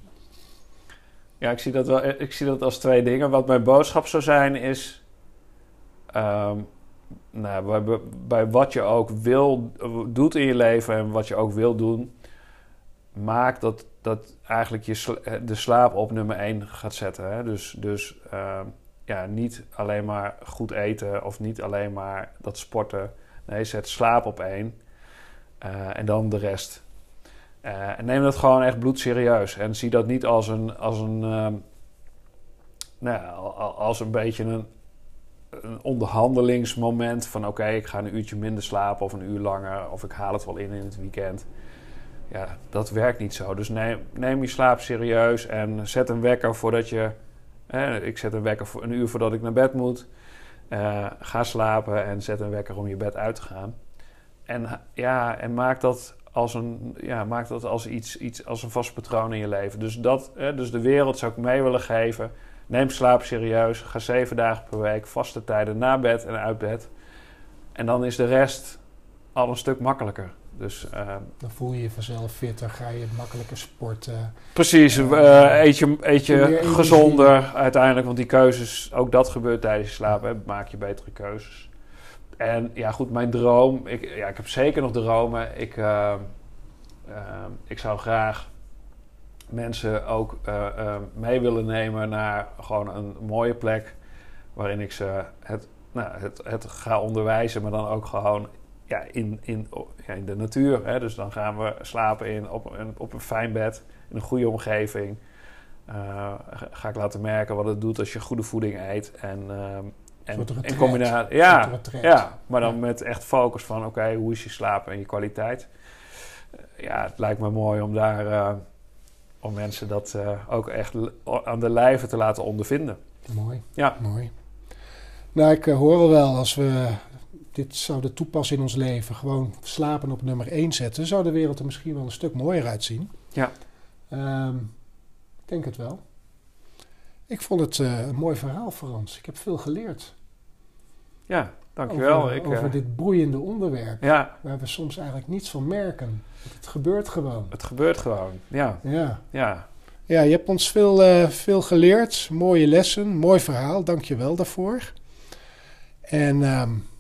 Ja, ik zie, dat wel, ik zie dat als twee dingen. Wat mijn boodschap zou zijn is... Um, nou, bij, bij, wat je ook wil, doet in je leven en wat je ook wil doen... maak dat, dat eigenlijk je sla de slaap op nummer één gaat zetten. Hè? Dus, dus uh, ja, niet alleen maar goed eten of niet alleen maar dat sporten. Nee, zet slaap op één. Uh, en dan de rest. Uh, en neem dat gewoon echt bloedserieus. En zie dat niet als een, als een, uh, nou, als een beetje een, onderhandelingsmoment van oké, ik ga een uurtje minder slapen of een uur langer of ik haal het wel in in het weekend. Ja, dat werkt niet zo. Dus neem, neem je slaap serieus en zet een wekker voordat je. Eh, ik zet een wekker voor een uur voordat ik naar bed moet. Uh, ga slapen en zet een wekker om je bed uit te gaan. En, ja, en maak dat als een, ja, maak dat als iets, iets als een vast patroon in je leven. Dus, dat, eh, dus de wereld zou ik mee willen geven. Neem slaap serieus. Ga zeven dagen per week, vaste tijden na bed en uit bed. En dan is de rest al een stuk makkelijker. Dus, uh, dan voel je je vanzelf fitter, ga je makkelijker sporten. Precies, uh, eet je, eet je gezonder uiteindelijk. Want die keuzes, ook dat gebeurt tijdens je slaap. Hè, maak je betere keuzes. En ja, goed, mijn droom. Ik, ja, ik heb zeker nog dromen. Ik, uh, ik zou graag mensen ook mee willen nemen naar gewoon een mooie plek. Waarin ik ze het, nou, het, het ga onderwijzen, maar dan ook gewoon ja, in, in, ja, in de natuur. Hè. Dus dan gaan we slapen in, op, een, op een fijn bed, in een goede omgeving. Uh, ga ik laten merken wat het doet als je goede voeding eet. En, uh, en in combinatie. Ja, ja, maar dan ja. met echt focus van oké, okay, hoe is je slaap en je kwaliteit. Uh, ja, het lijkt me mooi om daar uh, om mensen dat ook echt aan de lijve te laten ondervinden. Mooi. Ja. Mooi. Nou, ik hoor al wel als we dit zouden toepassen in ons leven, gewoon slapen op nummer 1 zetten, zou de wereld er misschien wel een stuk mooier uitzien. Ja. Um, ik denk het wel. Ik vond het uh, een mooi verhaal, Frans. Ik heb veel geleerd. Ja, dankjewel. Over, ik, over uh, dit boeiende onderwerp. Ja. Waar we soms eigenlijk niets van merken. Het gebeurt gewoon. Het gebeurt gewoon, ja. Ja. Ja, ja je hebt ons veel, uh, veel geleerd. Mooie lessen, mooi verhaal. Dank je wel daarvoor. En... Um,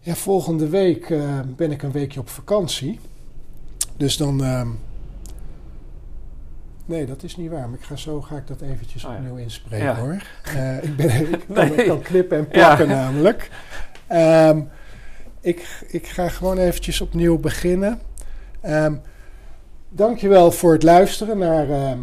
Ja, volgende week uh, ben ik een weekje op vakantie. Dus dan uh, Nee, dat is niet waar. Maar ik ga zo ga ik dat eventjes Oh ja. opnieuw inspreken Ja. hoor. Eh, ik, ben, ik, kan, Nee. ik kan knippen en plakken namelijk. Ehm, ik, ik ga gewoon eventjes opnieuw beginnen. Ehm dankjewel voor het luisteren naar ehm,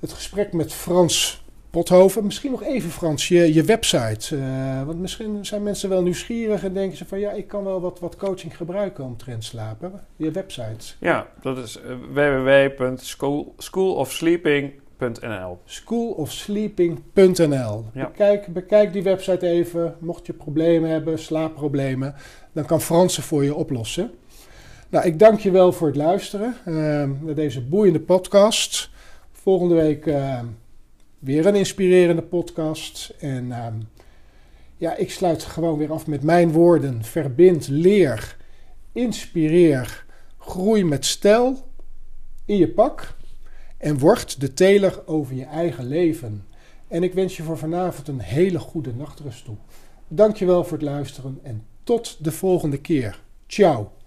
het gesprek met Frans Pothoven. Misschien nog even Frans, je, je website. Eh, want misschien zijn mensen wel nieuwsgierig en denken ze van... ja, ik kan wel wat, wat coaching gebruiken omtrent slapen. Je website. Ja, dat is uh, www.schoolofsleeping.nl. schoolofsleeping.nl. Ja. Bekijk, bekijk die website even. Mocht je problemen hebben, slaapproblemen, dan kan Frans ze voor je oplossen. Nou, ik dank je wel voor het luisteren eh, naar deze boeiende podcast. Volgende week eh, weer een inspirerende podcast. En eh, ja, ik sluit gewoon weer af met mijn woorden. Verbind, leer, inspireer, groei met stijl in je pak. En word de teler over je eigen leven. En ik wens je voor vanavond een hele goede nachtrust toe. Dankjewel voor het luisteren en tot de volgende keer. Ciao.